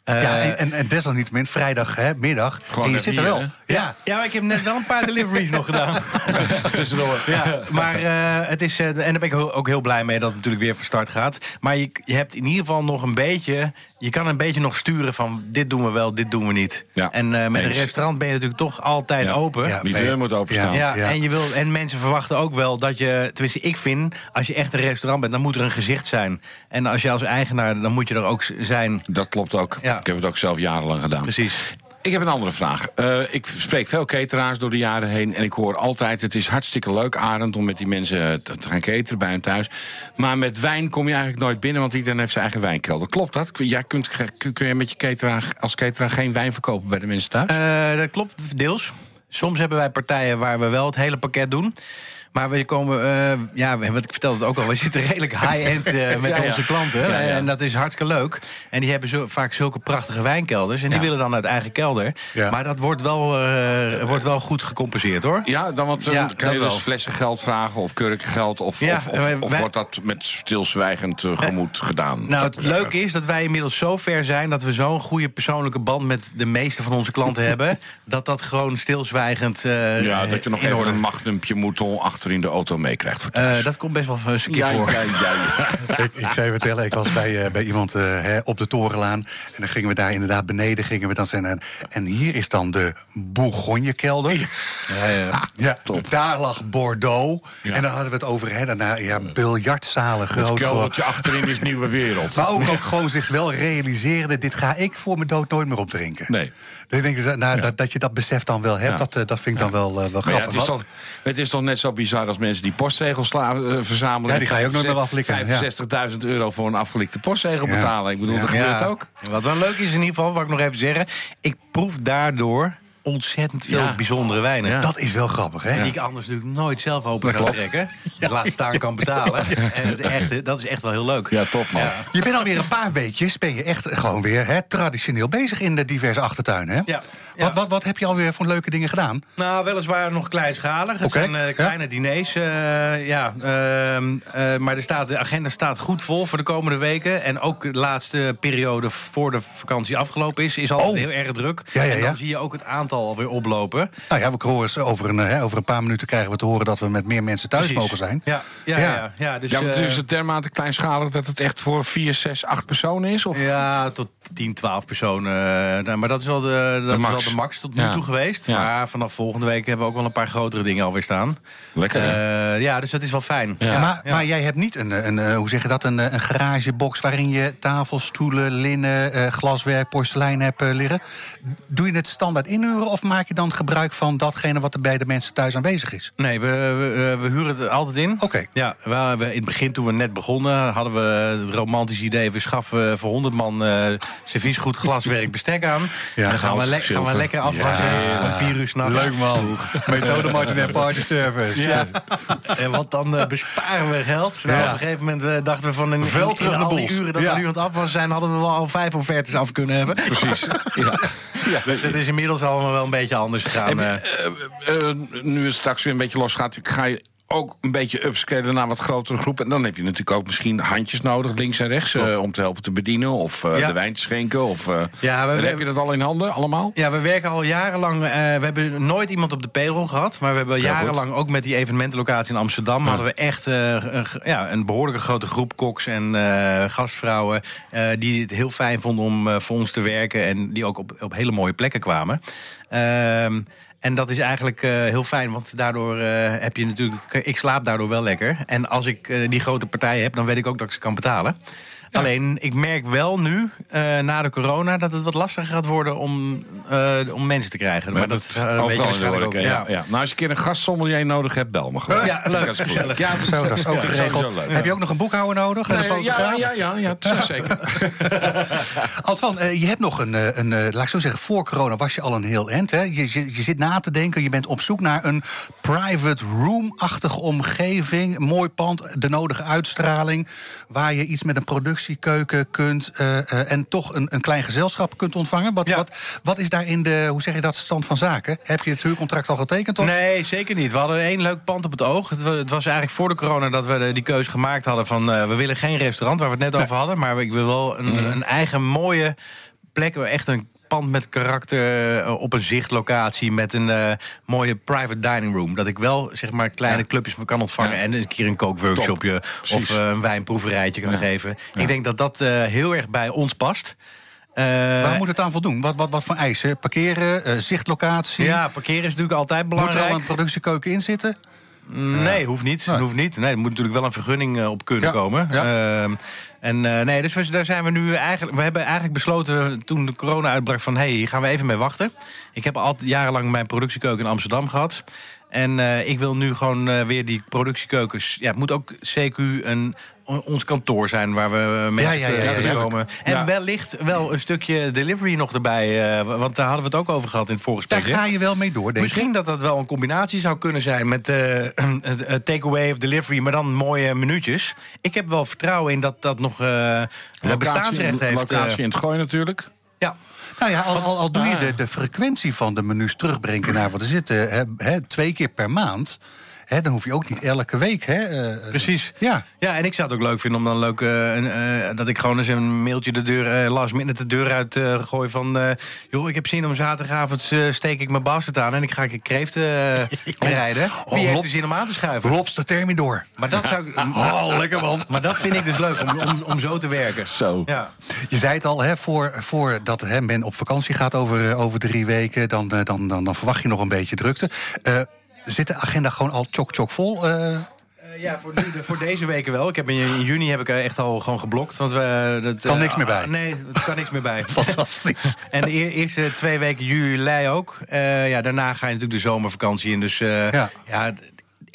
Ja, en, en desalniettemin vrijdag, hè, middag. Gewoon en je zit er wel. Ja. ja, maar ik heb net wel een paar deliveries nog gedaan. Tussendoor. Ja, maar uh, het is, uh, en daar ben ik ook heel blij mee dat het natuurlijk weer van start gaat. Maar je, je hebt in ieder geval nog een beetje je kan een beetje nog sturen van dit doen we wel, dit doen we niet. Ja, en uh, met een restaurant ben je natuurlijk toch altijd open. Ja, Die deur moet openstaan. Ja, En, je wil, en mensen verwachten ook wel dat je... Tenminste, ik vind, als je echt een restaurant bent... dan moet er een gezicht zijn. En als je als eigenaar, dan moet je er ook zijn. Dat klopt ook. Ja, Ik heb het ook zelf jarenlang gedaan. Precies. Ik heb een andere vraag. Uh, ik spreek veel cateraars door de jaren heen. En ik hoor altijd, het is hartstikke leuk, Arend... om met die mensen te, gaan cateren bij hun thuis. Maar met wijn kom je eigenlijk nooit binnen... want iedereen heeft zijn eigen wijnkelder. Klopt dat? Kun, je met je cateraar, als cateraar geen wijn verkopen bij de mensen thuis? Uh, dat klopt, deels. Soms hebben wij partijen waar we wel het hele pakket doen... Maar we komen, uh, ja, wat ik vertelde het ook al, we zitten redelijk high-end uh, met onze klanten. En dat is hartstikke leuk. En die hebben zo, vaak zulke prachtige wijnkelders. En die willen dan uit eigen kelder. Maar dat wordt wel, uh, wordt wel goed gecompenseerd hoor. Ja, dan want, ja, kan je dus flessen geld vragen of kurkengeld? Of, of, of, of wordt dat met stilzwijgend gemoed gedaan? Nou, het leuke is dat wij inmiddels zo ver zijn... dat we zo'n goede persoonlijke band met de meeste van onze klanten hebben... dat dat gewoon stilzwijgend Ja, dat je nog even een magnumpje moet achter in de auto meekrijgt. Uh, dat komt best wel een keer ja, voor. Ja, ja, ik, ik zei vertellen, ik was bij, uh, bij iemand uh, hè, op de Torenlaan. En dan gingen we daar inderdaad beneden. Gingen we dan zijn, en, en hier is dan de Bourgogne-kelder. Ja, ja. ja Top. Daar lag Bordeaux. En dan hadden we het over hè, daarna, ja, biljartzalen groot. Het keldertje achterin is nieuwe wereld. Maar ook, ook gewoon zich wel realiseerde... dit ga ik voor mijn dood nooit meer opdrinken. Nee. Ik denk nou, dat, dat je dat besef dan wel hebt, dat, dat vind ik dan wel, wel grappig. het, is toch, het is toch net zo bizar als mensen die postzegels uh, verzamelen. Ja, die ga je ook nog meer aflikken. 65.000 euro voor een afgelikte postzegel betalen. Ik bedoel, dat gebeurt ook. Wat wel leuk is in ieder geval, wat ik nog even zeggen... ik proef daardoor ontzettend veel bijzondere wijnen. Dat is wel grappig, hè? Die ik anders natuurlijk nooit zelf open kan trekken. Ja. Laat staan kan betalen. En het echte, dat is echt wel heel leuk. Ja, top man. Je bent alweer een paar weekjes, ben je echt gewoon weer hè, traditioneel bezig in de diverse achtertuinen, hè? Ja. Wat, wat, wat heb je alweer voor leuke dingen gedaan? Nou, weliswaar nog kleinschalig. Het zijn uh, kleine diners. Uh, ja, uh, maar er staat, de agenda staat goed vol voor de komende weken. En ook de laatste periode voor de vakantie afgelopen is, is al oh. heel erg druk. Ja, ja, en dan zie je ook het aantal alweer oplopen. Nou ja, we horen over een, hè, over een paar minuten krijgen we te horen dat we met meer mensen thuis mogen zijn. Ja, ja, ja. ja, dus, ja maar is het dermate kleinschalig dat het echt voor 4, 6, 8 personen is? Of? Ja, tot 10, 12 personen. maar dat is wel de, dat is wel de max tot nu toe geweest. Maar vanaf volgende week hebben we ook wel een paar grotere dingen alweer staan. Lekker. Uh, ja, dus dat is wel fijn. Maar, maar, jij hebt niet een, een, een, hoe zeg je dat, een, een garagebox waarin je tafels, stoelen, linnen, uh, glaswerk, porselein hebt uh, liggen. Doe je het standaard inhuren of maak je dan gebruik van datgene wat er bij de mensen thuis aanwezig is? Nee, we, we, we huren het altijd in. Oké. Ja, we, in het begin toen we net begonnen hadden we het romantische idee, we schaffen voor 100 man servies goed glaswerk bestek aan. Ja, dan gaan we, le gaan we lekker af ja. Om vier uur s'nachts. Leuk man. Methode Martin Party Service. Ja. En want dan uh, besparen we geld. Nou, Op een gegeven moment uh, dachten we van in, in, in, in al die uren dat we nu aan het afwas zijn... hadden we wel al vijf offertes af kunnen hebben. Precies. ja. Ja. Dus het is inmiddels allemaal wel een beetje anders gegaan. uh, nu het straks weer een beetje los gaat, ga je ook een beetje upscalen naar wat grotere groep. En dan heb je natuurlijk ook misschien handjes nodig, links en rechts, uh, om te helpen te bedienen of uh, de wijn te schenken. Of, uh, ja, we, heb je dat al in handen, allemaal? Ja, we werken al jarenlang. we hebben nooit iemand op de payroll gehad, maar we hebben jarenlang ook met die evenementenlocatie in Amsterdam ja. hadden we echt een, ja, een behoorlijke grote groep koks en gastvrouwen die het heel fijn vonden om voor ons te werken en die ook op, op hele mooie plekken kwamen. Ehm, en dat is eigenlijk uh, heel fijn, want daardoor uh, heb je natuurlijk... Ik slaap daardoor wel lekker. En als ik uh, die grote partijen heb, dan weet ik ook dat ik ze kan betalen. Alleen, ik merk wel nu, uh, na de corona, dat het wat lastiger gaat worden om, uh, om mensen te krijgen. Maar, maar dat, dat uh, weet je waarschijnlijk ook. Ja. Ja. ja. Nou, als je een keer een gastsommelier nodig hebt, bel me gewoon. Ja, leuk. Dat is ja, zo, dat is ook geregeld. Heb je ook nog een boekhouder nodig? Nee, een fotograaf? Ja, ja, ja, ja zeker. Altvan, je hebt nog een, een, laat ik zo zeggen, voor corona was je al een heel end. Hè? Je, je, je zit na te denken, je bent op zoek naar een private room-achtige omgeving. Mooi pand, de nodige uitstraling, waar je iets met een productie keuken kunt uh, uh, en toch een, een klein gezelschap kunt ontvangen. Wat, ja. wat, wat is daar in de, hoe zeg je dat, stand van zaken? Heb je het huurcontract al getekend? Of? Nee, zeker niet. We hadden één leuk pand op het oog. Het, het was eigenlijk voor de corona dat we de, die keuze gemaakt hadden van uh, we willen geen restaurant, waar we het net over hadden, maar ik wil wel een, mm. een eigen mooie plek, echt een pand met karakter uh, op een zichtlocatie met een uh, mooie private dining room. Dat ik wel zeg maar kleine ja. clubjes me kan ontvangen ja. en een keer een kookworkshopje of uh, een wijnproeverijtje kan geven. Ik denk dat dat heel erg bij ons past. Waar moet het aan voldoen? Wat, wat, wat voor eisen? Parkeren, zichtlocatie? Ja, parkeren is natuurlijk altijd belangrijk. Moet er al een productiekeuken in zitten? Nee, hoeft niet. Nee. Hoeft niet. Nee, er moet natuurlijk wel een vergunning op kunnen komen. Ja. Ehm, En nee, dus daar zijn we nu eigenlijk. We hebben eigenlijk besloten toen de corona uitbrak van hé, hey, hier gaan we even mee wachten. Ik heb al jarenlang mijn productiekeuken in Amsterdam gehad. En uh, ik wil nu gewoon uh, weer die productiekeukens. Ja, het moet ook CQ een, ons kantoor zijn waar we mee ja, ja, ja, ja, komen. En wellicht wel een stukje delivery nog erbij. Uh, want daar hadden we het ook over gehad in het vorige Daar ga je wel mee door, denk Misschien dat dat wel een combinatie zou kunnen zijn met takeaway of delivery, maar dan mooie minuutjes. Ik heb wel vertrouwen in dat dat nog bestaansrecht heeft. Locatie in het gooi natuurlijk. Ja. Nou ja, al, al, al doe je ah. de, de frequentie van de menus terugbrengen naar wat er zitten, hè, twee keer per maand dan hoef je ook niet elke week. Hè, uh, Precies. Ja. ja, en ik zou het ook leuk vinden om dan leuk uh, dat ik gewoon eens een mailtje de deur, last minute de deur uit gooi van. joh, ik heb zin om zaterdagavond steek ik mijn basset aan en ik ga een kreeft rijden. Oh, Wie heeft er zin om aan te schuiven? Lobster Thermidor. Maar dat zou Oh, lekker man. Maar dat vind ik dus leuk om, om, om zo te werken. Zo. Ja. Je zei het al, hè, voor, voordat hè, men op vakantie gaat over, over drie weken, dan, dan, dan, dan verwacht je nog een beetje drukte zit de agenda gewoon al chok-chok vol? Uh... ja, voor, voor, deze weken wel. Ik heb in, juni heb ik echt al gewoon geblokt. Want we, dat, kan niks meer bij? nee, er kan niks meer bij. Fantastisch. En de eerste twee weken juli ook. ja, daarna ga je natuurlijk de zomervakantie in. Dus ja. ja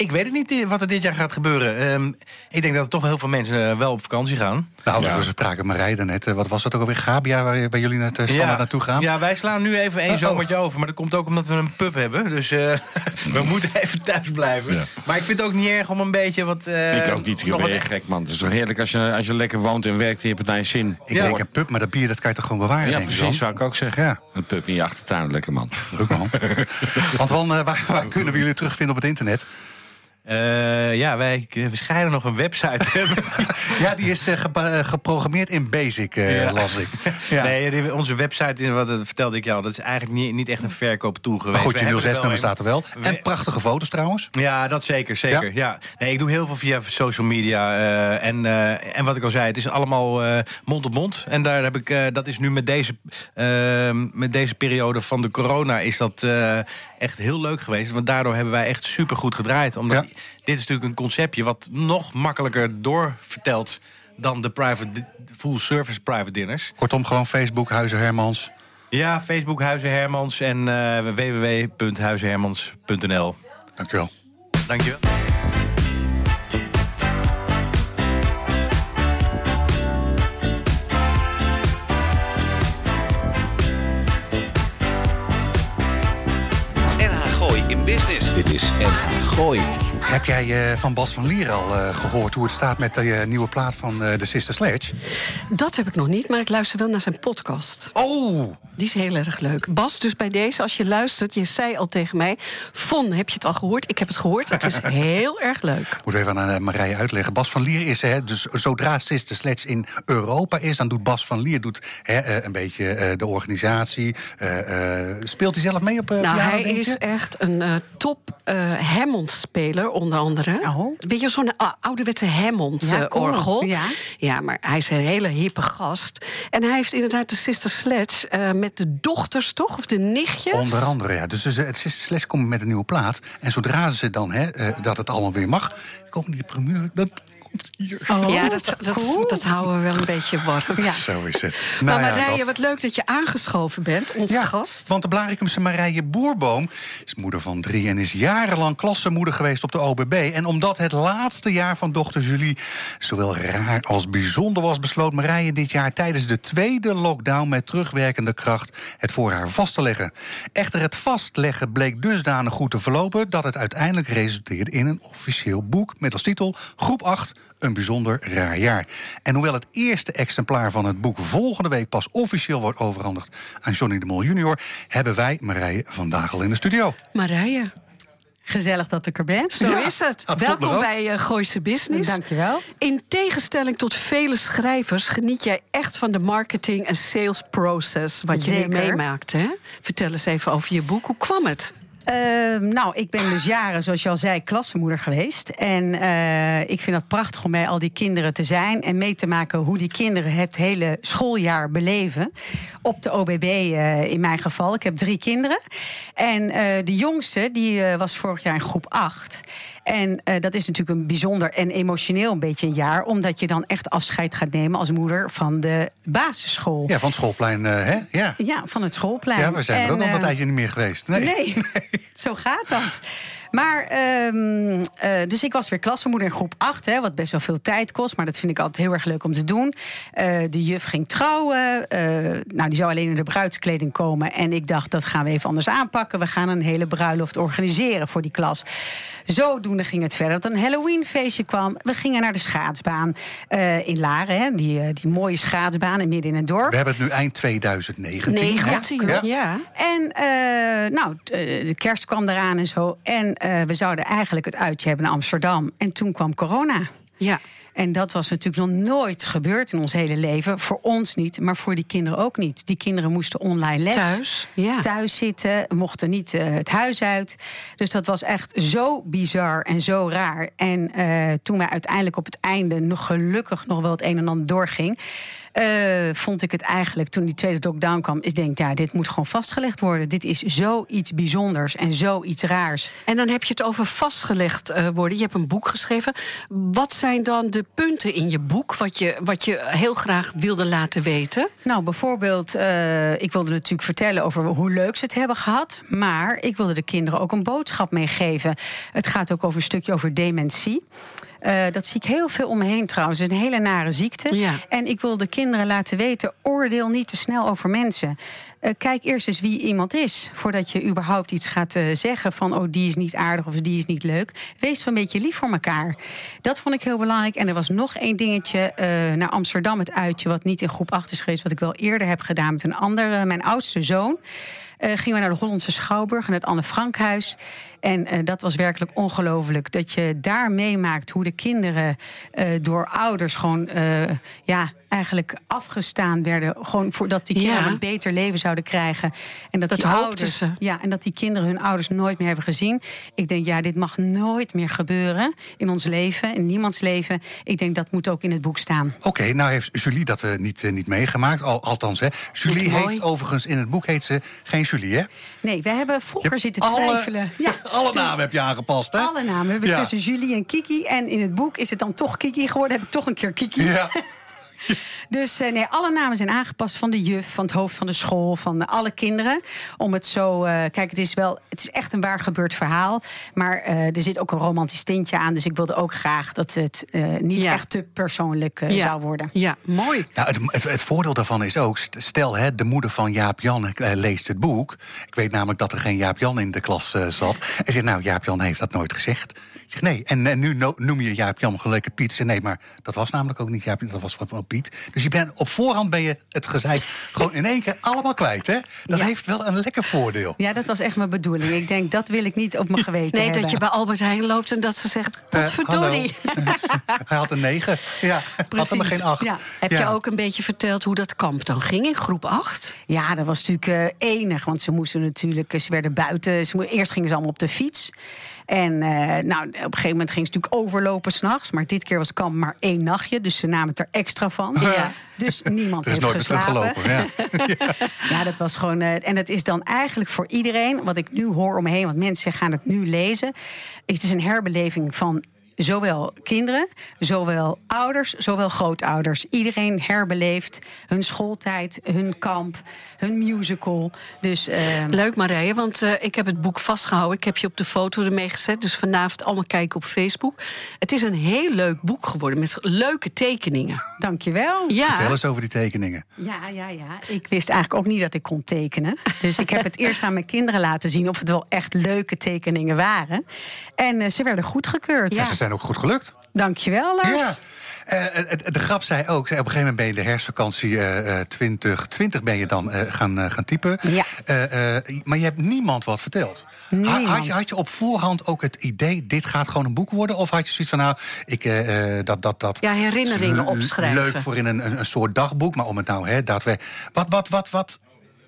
ik weet het niet eh, wat er dit jaar gaat gebeuren. Ehm, ik denk dat er toch heel veel mensen eh, wel op vakantie gaan. Nou, we spraken Marij net. Eh, wat was dat ook alweer? Gabia, waar, waar jullie net standaard ja. naartoe gaan? Ja, wij slaan nu even één oh, zomertje over. Maar dat komt ook omdat we een pub hebben. Dus we moeten even thuis blijven. Maar ik vind het ook niet erg om een beetje wat... ik ook niet. Ik ben gek, man. Het is toch heerlijk als je, als je lekker woont en werkt. En je hebt het naar je zin. Ik denk een pub, maar dat bier dat kan je toch gewoon bewaren? Ja, precies. Zou ik ook zeggen. Ja. Een pub in je achtertuin. Lekker, man. Ook man. Want waar, waar kunnen we jullie terugvinden op het internet? Uh, ja, wij schijnen nog een website hebben. ja, die is uh, geprogrammeerd in Basic, uh, ja. las ik. Ja. Nee, onze website, wat vertelde ik jou, dat is eigenlijk niet, niet echt een verkooptool geweest. Maar goed, je 06-nummer staat er wel. En prachtige foto's trouwens. Ja, dat zeker, zeker. Ja. Nee, ik doe heel veel via social media. en, en wat ik al zei, het is allemaal mond op mond. En daar heb ik, dat is nu met deze, met deze periode van de corona, is dat echt heel leuk geweest. Want daardoor hebben wij echt super goed gedraaid. Omdat dit is natuurlijk een conceptje wat nog makkelijker doorvertelt dan de private, full service private dinners. Kortom, gewoon Facebook, Huizen Hermans. Ja, Facebook Huizen Hermans en uh, www.huizenhermans.nl. Dankjewel. Dankjewel. Dit is NH Gooi. Heb jij uh, van Bas van Lier al uh, gehoord hoe het staat met de uh, nieuwe plaat van de Sister Sledge? Dat heb ik nog niet, maar ik luister wel naar zijn podcast. Oh! Die is heel erg leuk. Bas, dus bij deze, als je luistert, je zei al tegen mij... Von, heb je het al gehoord? Ik heb het gehoord. Het is heel erg leuk. Moet even aan Marije uitleggen. Bas van Lier is, hè, dus zodra Sister Sledge in Europa is... dan doet Bas van Lier doet, hè, een beetje de organisatie. speelt hij zelf mee op Nou, piano, hij is echt een top Hammond-speler onder andere. Oh. Weet je, zo'n ouderwetse Hammond-orgel. Ja, ja. maar hij is een hele hippe gast. En hij heeft inderdaad de Sister Sledge uh, met de dochters, toch? Of de nichtjes? Onder andere, ja. Dus, dus het Sister Sledge komt met een nieuwe plaat. En zodra ze dan, hè, uh, dat het allemaal weer mag... komt die primeur, dat Oh, ja, dat, dat, dat, houden we wel een beetje warm. Ja. Zo is het. Nou maar Marije, dat... wat leuk dat je aangeschoven bent, onze ja, gast. Want de Blaricumse Marije Boerboom is moeder van drie... en is jarenlang klassenmoeder geweest op de OBB. En omdat het laatste jaar van dochter Julie... zowel raar als bijzonder was, besloot Marije dit jaar... tijdens de tweede lockdown met terugwerkende kracht... het voor haar vast te leggen. Echter, het vastleggen bleek dusdanig goed te verlopen... dat het uiteindelijk resulteerde in een officieel boek... met als titel Groep 8 een bijzonder raar jaar. En hoewel het eerste exemplaar van het boek volgende week pas officieel wordt overhandigd aan Johnny de Mol junior, hebben wij Marije vandaag al in de studio. Marije. Gezellig dat ik er ben. Zo is het. Welkom bij uh, Gooise Business. Dankjewel. In tegenstelling tot vele schrijvers geniet jij echt van de marketing en sales process wat je nu meemaakt. Hè? Vertel eens even over je boek. Hoe kwam het? Uh, nou, ik ben dus jaren, zoals je al zei, klassenmoeder geweest. En uh, ik vind het prachtig om bij al die kinderen te zijn en mee te maken hoe die kinderen het hele schooljaar beleven. Op de OBB eh, in mijn geval. Ik heb drie kinderen. En de jongste, die was vorig jaar in groep 8. En dat is natuurlijk een bijzonder en emotioneel een beetje een jaar, omdat je dan echt afscheid gaat nemen als moeder van de basisschool. Ja, van het schoolplein, hè? Ja. ja, van het schoolplein. Ja, we zijn er ook al een tijdje niet meer geweest. Nee, nee. zo gaat dat. Maar, um, dus ik was weer klassenmoeder in groep 8, hè, wat best wel veel tijd kost. Maar dat vind ik altijd heel erg leuk om te doen. Uh, de juf ging trouwen. Uh, nou, die zou alleen in de bruidskleding komen. En ik dacht, dat gaan we even anders aanpakken. We gaan een hele bruiloft organiseren voor die klas. Zodoende ging het verder. Dat een Halloweenfeestje kwam. We gingen naar de schaatsbaan in Laren. Hè, die, die mooie schaatsbaan in midden in het dorp. We hebben het nu eind 2019. 19, ja. ja. En nou, de kerst kwam eraan en zo. En uh, we zouden eigenlijk het uitje hebben naar Amsterdam. En toen kwam corona. Ja. En dat was natuurlijk nog nooit gebeurd in ons hele leven. Voor ons niet, maar voor die kinderen ook niet. Die kinderen moesten online les. Thuis, ja. Thuis zitten, mochten niet uh, het huis uit. Dus dat was echt zo bizar en zo raar. En uh, toen wij uiteindelijk op het einde nog gelukkig nog wel het een en ander doorging. Uh, vond ik het eigenlijk, toen die tweede lockdown kwam, is denk ja, dit moet gewoon vastgelegd worden. Dit is zoiets bijzonders en zoiets raars. En dan heb je het over vastgelegd uh, worden. Je hebt een boek geschreven. Wat zijn dan de punten in je boek wat je, wat je heel graag wilde laten weten? Nou, bijvoorbeeld, uh, ik wilde natuurlijk vertellen over hoe leuk ze het hebben gehad. Maar ik wilde de kinderen ook een boodschap meegeven. Het gaat ook over een stukje over dementie. Uh, dat zie ik heel veel om me heen trouwens. Het is een hele nare ziekte. Ja. En ik wil de kinderen laten weten: oordeel niet te snel over mensen. Uh, kijk eerst eens wie iemand is. Voordat je überhaupt iets gaat uh, zeggen van oh, die is niet aardig of die is niet leuk. Wees een beetje lief voor elkaar. Dat vond ik heel belangrijk. En er was nog één dingetje naar Amsterdam, het uitje, wat niet in groep 8 is geweest, wat ik wel eerder heb gedaan met een andere, mijn oudste zoon. Uh, gingen we naar de Hollandse Schouwburg en het Anne Frankhuis. En uh, dat was werkelijk ongelooflijk. Dat je daar meemaakt hoe de kinderen uh, door ouders gewoon ja, eigenlijk afgestaan werden. Gewoon voordat die kinderen ja. een beter leven zouden krijgen. En dat, dat die ouders, ze. Ja, en dat die kinderen hun ouders nooit meer hebben gezien. Ik denk, ja, dit mag nooit meer gebeuren in ons leven, in niemands leven. Ik denk dat moet ook in het boek staan. Oké, okay, nou heeft Julie dat uh, niet, uh, niet meegemaakt. Al, althans, hè. Julie heeft mooi. overigens in het boek heet ze geen Julie, hè? Nee, we hebben vroeger zitten alle, twijfelen. Ja, alle namen heb je aangepast, hè? Alle namen hebben we ja. tussen Julie en Kiki. En in het boek is het dan toch Kiki geworden. Heb ik toch een keer Kiki. Ja. Dus nee, alle namen zijn aangepast van de juf, van het hoofd van de school, van alle kinderen. Om het zo. Uh, kijk, het is wel. Het is echt een waar gebeurd verhaal. Maar uh, er zit ook een romantisch tintje aan. Dus ik wilde ook graag dat het uh, niet ja. echt te persoonlijk ja. zou worden. Ja, mooi. Nou, het, het, het, voordeel daarvan is ook. Stel, hè, de moeder van Jaap Jan leest het boek. Ik weet namelijk dat er geen Jaap Jan in de klas zat. En zegt, nou, Jaap Jan heeft dat nooit gezegd. Ik zeg, nee. En, en nu no, noem je Jaap Jan gelijke Piet. Zeg, nee, maar dat was namelijk ook niet Jaap Jan, dat was van Piet. Dus je bent op voorhand ben je het gezeik gewoon in één keer allemaal kwijt. Hè? Dat ja. heeft wel een lekker voordeel. Ja, dat was echt mijn bedoeling. Ik denk, dat wil ik niet op mijn geweten nee, hebben. dat je bij Albert Heijn loopt en dat ze zegt, wat uh, verdorie. Hij had een negen. Ja, Precies. had er maar geen acht. Ja. Heb ja. je ook een beetje verteld hoe dat kamp dan ging in groep 8? Ja, dat was natuurlijk uh, enig. Want ze moesten natuurlijk, ze werden buiten. Ze, eerst gingen ze allemaal op de fiets. En uh, nou, op een gegeven moment ging ze natuurlijk overlopen s'nachts. Maar dit keer was kamp maar één nachtje. Dus ze namen het er extra van. Ja. Dus niemand is heeft nooit geslapen. gelopen. Ja. ja. dat was gewoon. Uh, en het is dan eigenlijk voor iedereen, wat ik nu hoor om me heen, want mensen gaan het nu lezen. Het is een herbeleving van zowel kinderen, zowel ouders, zowel grootouders. Iedereen herbeleeft hun schooltijd, hun kamp, hun musical. Dus, uh... Leuk Marije, want uh, ik heb het boek vastgehouden. Ik heb je op de foto ermee gezet. Dus vanavond allemaal kijken op Facebook. Het is een heel leuk boek geworden met leuke tekeningen. Dankjewel. Ja. Vertel eens over die tekeningen. Ja, ja, ja. Ik wist eigenlijk ook niet dat ik kon tekenen. Dus ik heb het eerst aan mijn kinderen laten zien of het wel echt leuke tekeningen waren. En uh, ze werden goedgekeurd. Ja. Ze zijn ook goed gelukt. Dankjewel, Lars. Ja. Uh, de grap zei ook, op een gegeven moment ben je de herfstvakantie uh, 2020 ben je dan uh, gaan, gaan typen. Ja. maar je hebt niemand wat verteld. Niemand. Had, je, had je op voorhand ook het idee, dit gaat gewoon een boek worden? Of had je zoiets van, nou, ik, dat, dat, dat... Ja, herinneringen opschrijven. Leuk voor in een, een, een soort dagboek, maar om het nou, hè, dat we... Wat, wat, wat, wat,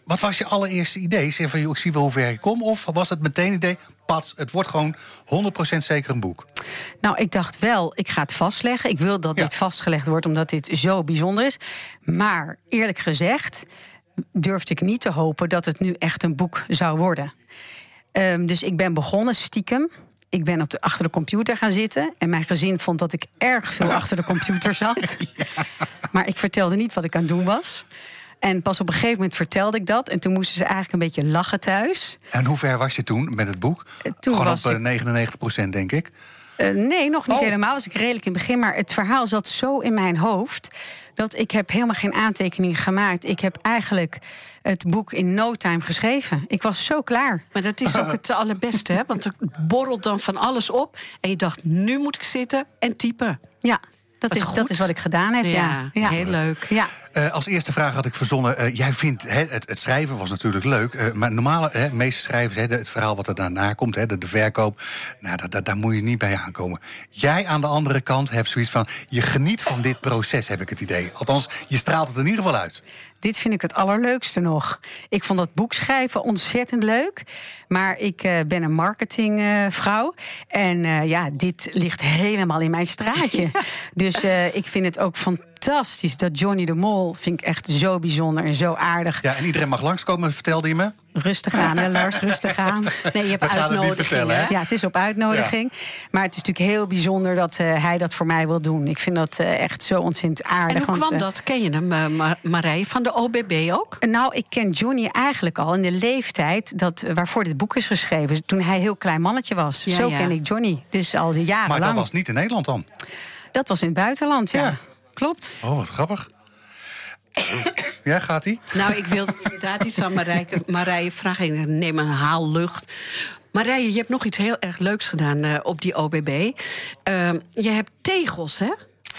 wat was je allereerste idee? Zeg van, ik zie wel hoe ver ik kom. Of was het meteen het idee, pats, het wordt gewoon 100% zeker een boek? Nou, ik dacht wel, ik ga het vastleggen. Ik wil dat Ja. dit vastgelegd wordt, omdat dit zo bijzonder is. Maar eerlijk gezegd durfde ik niet te hopen dat het nu echt een boek zou worden. Ehm, dus ik ben begonnen stiekem. Ik ben op de, achter de computer gaan zitten. En mijn gezin vond dat ik erg veel achter de computer zat. Maar ik vertelde niet wat ik aan het doen was. En pas op een gegeven moment vertelde ik dat. En toen moesten ze eigenlijk een beetje lachen thuis. En hoe ver was je toen met het boek? Toen Gewoon was op 99 procent, denk ik. Uh, nee, nog niet oh. helemaal. Was ik redelijk in het begin. Maar het verhaal zat zo in mijn hoofd dat ik heb helemaal geen aantekeningen gemaakt. Ik heb eigenlijk het boek in no time geschreven. Ik was zo klaar. Maar dat is ook het allerbeste, hè? Want er borrelt dan van alles op. En je dacht, nu moet ik zitten en typen. Ja. Dat is, dat is wat ik gedaan heb, ja. ja. Heel leuk. Ja. Uh, als eerste vraag had ik verzonnen. Uh, jij vindt het, het, schrijven was natuurlijk leuk. Uh, maar normale meeste schrijvers, het verhaal wat er daarna komt, de, de verkoop. Nou, dat, daar moet je niet bij aankomen. Jij aan de andere kant hebt zoiets van. Je geniet van dit proces, heb ik het idee. Althans, je straalt het in ieder geval uit dit vind ik het allerleukste nog. Ik vond dat boek schrijven ontzettend leuk. Maar ik uh, ben een marketingvrouw. Uh, en uh, ja, dit ligt helemaal in mijn straatje. dus ik vind het ook fantastisch fantastisch. Dat Johnny de Mol vind ik echt zo bijzonder en zo aardig. Ja, en iedereen mag langskomen, vertelde je me? Rustig aan, hè, Lars, rustig aan. Nee, je hebt uitnodiging. Ja, het is op uitnodiging. Maar het is natuurlijk heel bijzonder dat uh, hij dat voor mij wil doen. Ik vind dat uh, echt zo ontzettend aardig. En hoe kwam want, uh, dat? Ken je hem, uh, Marij, van de OBB ook? Nou, ik ken Johnny eigenlijk al in de leeftijd dat, waarvoor dit boek is geschreven. Toen hij heel klein mannetje was. Ja, zo ken ik Johnny. Dus al die jaren Maar dat was niet in Nederland dan? Dat was in het buitenland, ja. Klopt. Oh, wat grappig. ja, gaat hij? Nou, ik wil inderdaad iets aan Marije, Marije vragen. Ik neem een haal lucht. Marije, je hebt nog iets heel erg leuks gedaan uh, op die OBB. Uh, ehm, je hebt tegels, hè?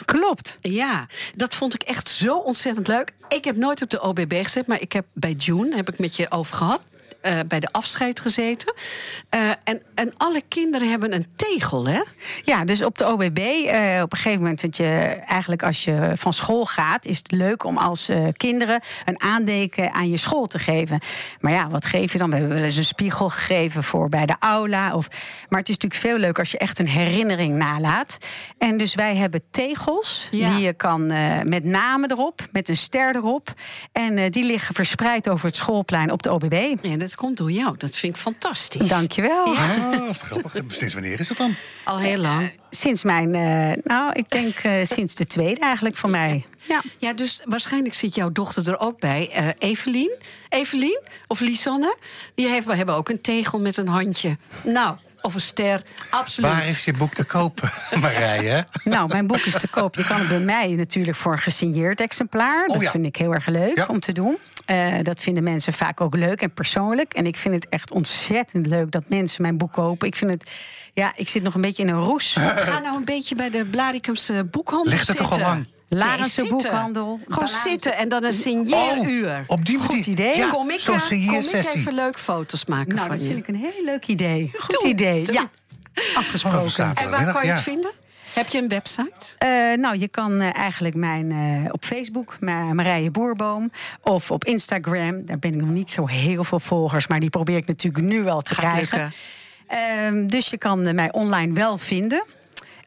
Klopt. Ja, dat vond ik echt zo ontzettend leuk. Ik heb nooit op de OBB gezet, maar ik heb bij June heb ik met je over gehad. Uh, bij de afscheid gezeten. Uh, en, en alle kinderen hebben een tegel, hè? Ja, dus op de OBB, uh, eh, op een gegeven moment, dat je eigenlijk als je van school gaat, is het leuk om als kinderen een aandeken aan je school te geven. Maar ja, wat geef je dan? We hebben wel eens een spiegel gegeven voor bij de aula. Of, maar het is natuurlijk veel leuker als je echt een herinnering nalaat. En dus wij hebben tegels ja. die je kan met namen erop, met een ster erop. En die liggen verspreid over het schoolplein op de OBB. Ja, dat komt door jou. Dat vind ik fantastisch. Dankjewel. Ja. Wat grappig. Sinds wanneer is het dan? Al heel lang. Uh, sinds mijn, uh, nou, ik denk uh, sinds de tweede eigenlijk van mij. Ja. ja, dus waarschijnlijk zit jouw dochter er ook bij. Evelien? Evelien? Of Lisanne? Die heeft, we hebben ook een tegel met een handje. Nou, of een ster. Absoluut. Waar is je boek te koop, Marije? nou, mijn boek is te koop. Je kan het bij mij natuurlijk voor een gesigneerd exemplaar. Oh, dat vind ik heel erg leuk ja. om te doen. Uh, dat vinden mensen vaak ook leuk en persoonlijk. En ik vind het echt ontzettend leuk dat mensen mijn boek kopen. Ik vind het. Ja, ik zit nog een beetje in een roes. Ga nou een beetje bij de Blaricumse boekhandel Ligt er toch al lang? Larense nee, boekhandel. Gewoon zitten en dan een signeeruur. Oh, op die manier. Goed idee. Ja, kom ik, Zo'n eh, kom ik even leuk foto's maken nou, van dat vind ik een heel leuk idee. Goed idee. Ja, afgesproken. en waar kan je het vinden? Heb je een website? Uh, nou, je kan uh, eigenlijk mijn uh, op Facebook, Marije Boerboom. Of op Instagram. Daar ben ik nog niet zo heel veel volgers. Maar die probeer ik natuurlijk nu wel te Gaat krijgen. Ehm, dus je kan mij online wel vinden.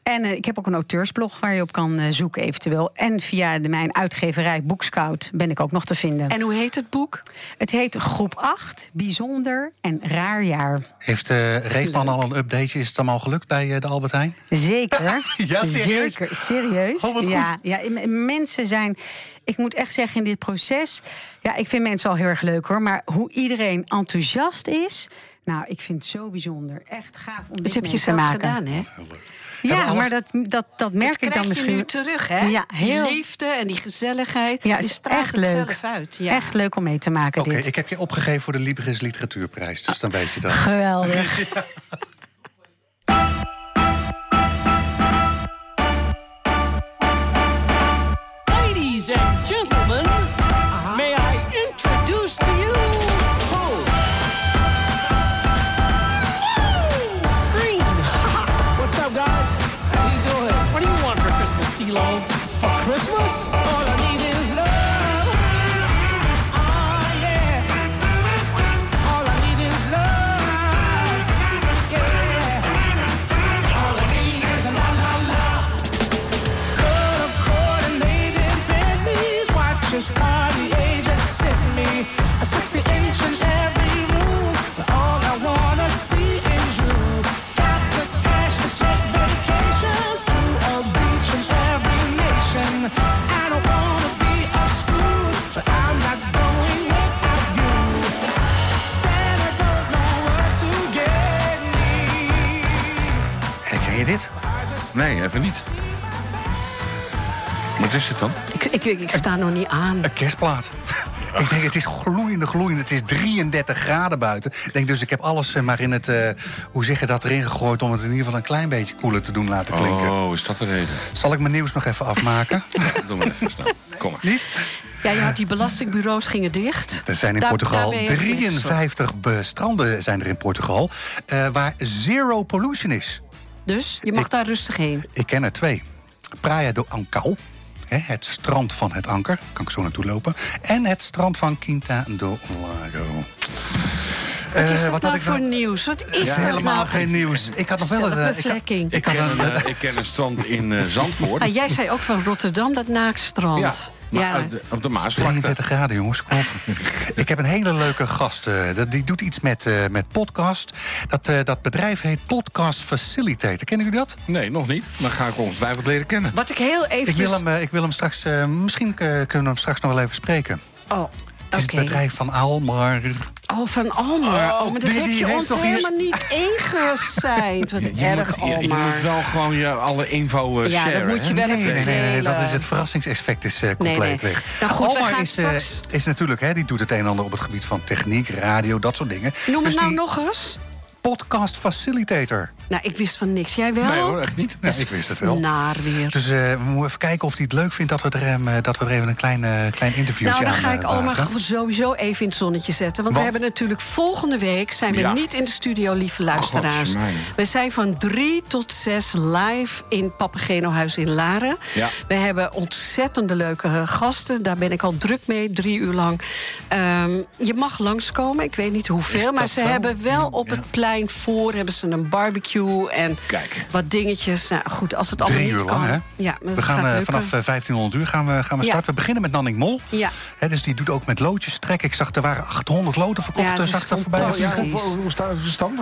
En uh, ik heb ook een auteursblog waar je op kan uh, zoeken eventueel. En via de, mijn uitgeverij Boekscout ben ik ook nog te vinden. En hoe heet het boek? Het heet Groep 8, Bijzonder en Raar Jaar. Heeft uh, Reefman al een update? Is het allemaal gelukt bij de Albert Heijn? Zeker. ja, serieus? Zeker, serieus. Oh, ja, goed. Ja, mensen zijn... Ik moet echt zeggen, in dit proces... Ja, ik vind mensen al heel erg leuk hoor. Maar hoe iedereen enthousiast is... Nou, ik vind het zo bijzonder. Echt gaaf om dit heb je zelf maken. gedaan, hè? Ja, alles... maar dat, dat, dat merk ik dan misschien. nu terug, hè? Ja, heel... Die liefde en die gezelligheid. Ja, is echt leuk. zelf uit. Ja. Echt leuk om mee te maken. Oké, ik heb je opgegeven voor de Libris Literatuurprijs, dus dan weet je dat. Geweldig. ja. is het dan? Ik, ik, ik sta nog niet aan. Een kerstplaat. Ik denk, het is gloeiende, gloeiende. Het is 33 graden buiten. Ik denk dus, ik heb alles eh, maar in het, uh, hoe zeg je dat, erin gegooid... om het in ieder geval een klein beetje koeler te doen laten klinken. Oh, is dat de reden? Zal ik mijn nieuws nog even afmaken? ja, doe maar even snel. Kom maar. Niet? Ja, je had die belastingbureaus gingen dicht. Er zijn in daar, Portugal daar 53 stranden zijn er in Portugal... Uh, waar zero pollution is. Dus je mag ik, daar rustig heen? Ik ken er twee. Praia do Ancau het strand van het Anker, kan ik zo naartoe lopen. En het strand van Quinta do Lago. Wat is uh, wat nou voor nieuws? Wat is ja, helemaal nou? geen nieuws. Ik had nog wel een. Uh, ik, ik, ik, ken een, uh, ik ken een strand in uh, Zandvoort. Ah, jij zei ook van Rotterdam, dat naakstrand. Ja. Maar ja. op de Maasvlakte. 33 graden, jongens. Kom op. ik heb een hele leuke gast. die doet iets met, met podcast. Dat, dat bedrijf heet Podcast Facilitator. Kennen jullie dat? Nee, nog niet. Dan ga ik ongetwijfeld leren kennen. Wat ik heel even. Ik wil hem, ik wil hem straks... misschien kunnen we hem straks nog wel even spreken. Oh, het is okay. het bedrijf van Almar. Oh, van Almar. Oh, maar dat die, heb die je heeft ons toch helemaal niet ingezijnd. Wat Je, je erg, moet, je, je moet wel gewoon je alle info uh, Ja, dat moet je wel Nee, even nee, nee, nee, nee, dat is het verrassingseffect is eh, compleet Nee, nee. weg. Nou goed, Almar is, eh, is natuurlijk, hè, die doet het een en ander op het gebied van techniek, radio, dat soort dingen. Noem dus het nou die nog eens. podcast facilitator. Nou, ik wist van niks. Jij wel? Nee hoor, echt niet. Ja, ik wist het wel. Naar weer. Dus eh, we moeten even kijken of hij het leuk vindt dat we er, hem, eh, dat we er even een klein, eh, klein interviewtje Nou, dan aan ga ik wagen. sowieso even in het zonnetje zetten. Want, we hebben natuurlijk volgende week... zijn we Ja. niet in de studio, lieve luisteraars. We zijn van drie tot zes live in Papageno Huis in Laren. Ja. We hebben ontzettende leuke gasten. Daar ben ik al druk mee, drie uur lang. Ehm, je mag langskomen, ik weet niet hoeveel. Maar ze zo? hebben wel op Ja. het plein voor... hebben ze een barbecue en Kijk. wat dingetjes. Nou goed, als het allemaal Drie niet uur kan... lang, hè? Ja, We gaan eh, vanaf eh, 1500 uur gaan we, gaan we Ja. starten. We beginnen met Nanning Mol. Ja. Hè, dus die doet ook met loodjes trekken. Ik zag er waren 800 loten verkocht. Ja, eh, zag dat voorbij? Ja, hoe, staat?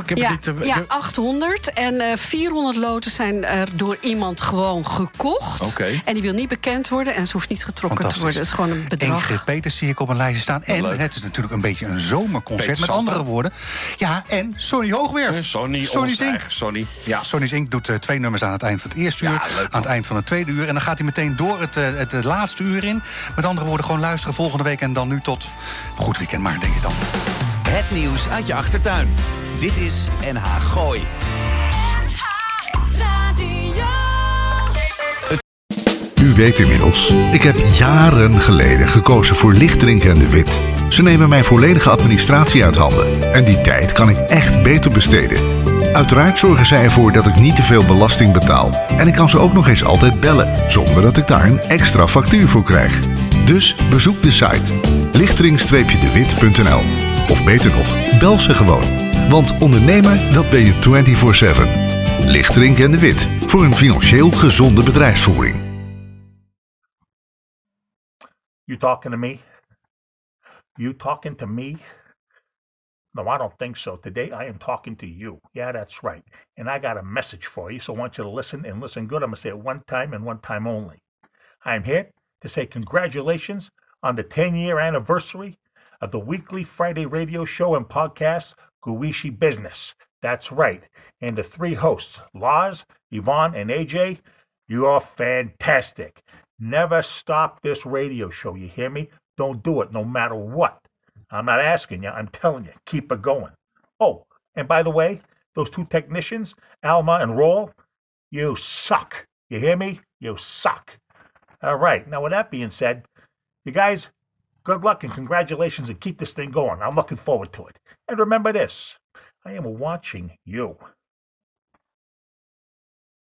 Ik heb Ja, het niet... eh, ja, ik heb- 800. En eh 400 loten zijn er door iemand gewoon gekocht. Oké. En die wil niet bekend worden en ze hoeft niet getrokken te worden. Het is gewoon een bedrag. Ingrid Peters zie ik op een lijstje staan. En leuk. het is natuurlijk een beetje een zomerconcert. Peter Met Santa. andere woorden. Ja, en Sonny Hoogwerf. Eh, Sonny, Sonny ons Zink. eigen Sonny. Ja. Sonny Zink doet eh, twee nummers aan het eind van het eerste Ja, uur. leuk, aan het eind van het tweede uur. En dan gaat hij meteen door het, eh, het, eh, laatste uur in. Met andere woorden, gewoon luisteren volgende week. En dan nu tot goed weekend maar, denk ik dan. Het nieuws uit je achtertuin. Dit is NH Gooi. U weet inmiddels, ik heb jaren geleden gekozen voor Lichtdrink en de Wit. Ze nemen mijn volledige administratie uit handen. En die tijd kan ik echt beter besteden. Uiteraard zorgen zij ervoor dat ik niet te veel belasting betaal. En ik kan ze ook nog eens altijd bellen, zonder dat ik daar een extra factuur voor krijg. Dus bezoek de site lichtering-dewit.nl Of beter nog, bel ze gewoon. Want ondernemer, dat ben je 24-7. Lichtering en de Wit, voor een financieel gezonde bedrijfsvoering. You talking to me? You talking to me? No, I don't think so. Today I am talking to you. Yeah, that's right. And I got a message for you, so I want you to listen and listen good. I'm going to say it one time and one time only. I'm here to say congratulations on the 10 year anniversary of the weekly Friday radio show and podcast, Guishi Business. That's right. And the three hosts, Laz, Yvonne, and AJ, you are fantastic. Never stop this radio show. You hear me? Don't do it no matter what. I'm not asking you, I'm telling you, keep it going. Oh, and by the way, those two technicians, Alma and Roll, you suck. You hear me? You suck. All right. Now, with that being said, you guys, good luck and congratulations and keep this thing going. I'm looking forward to it. And remember this I am watching you.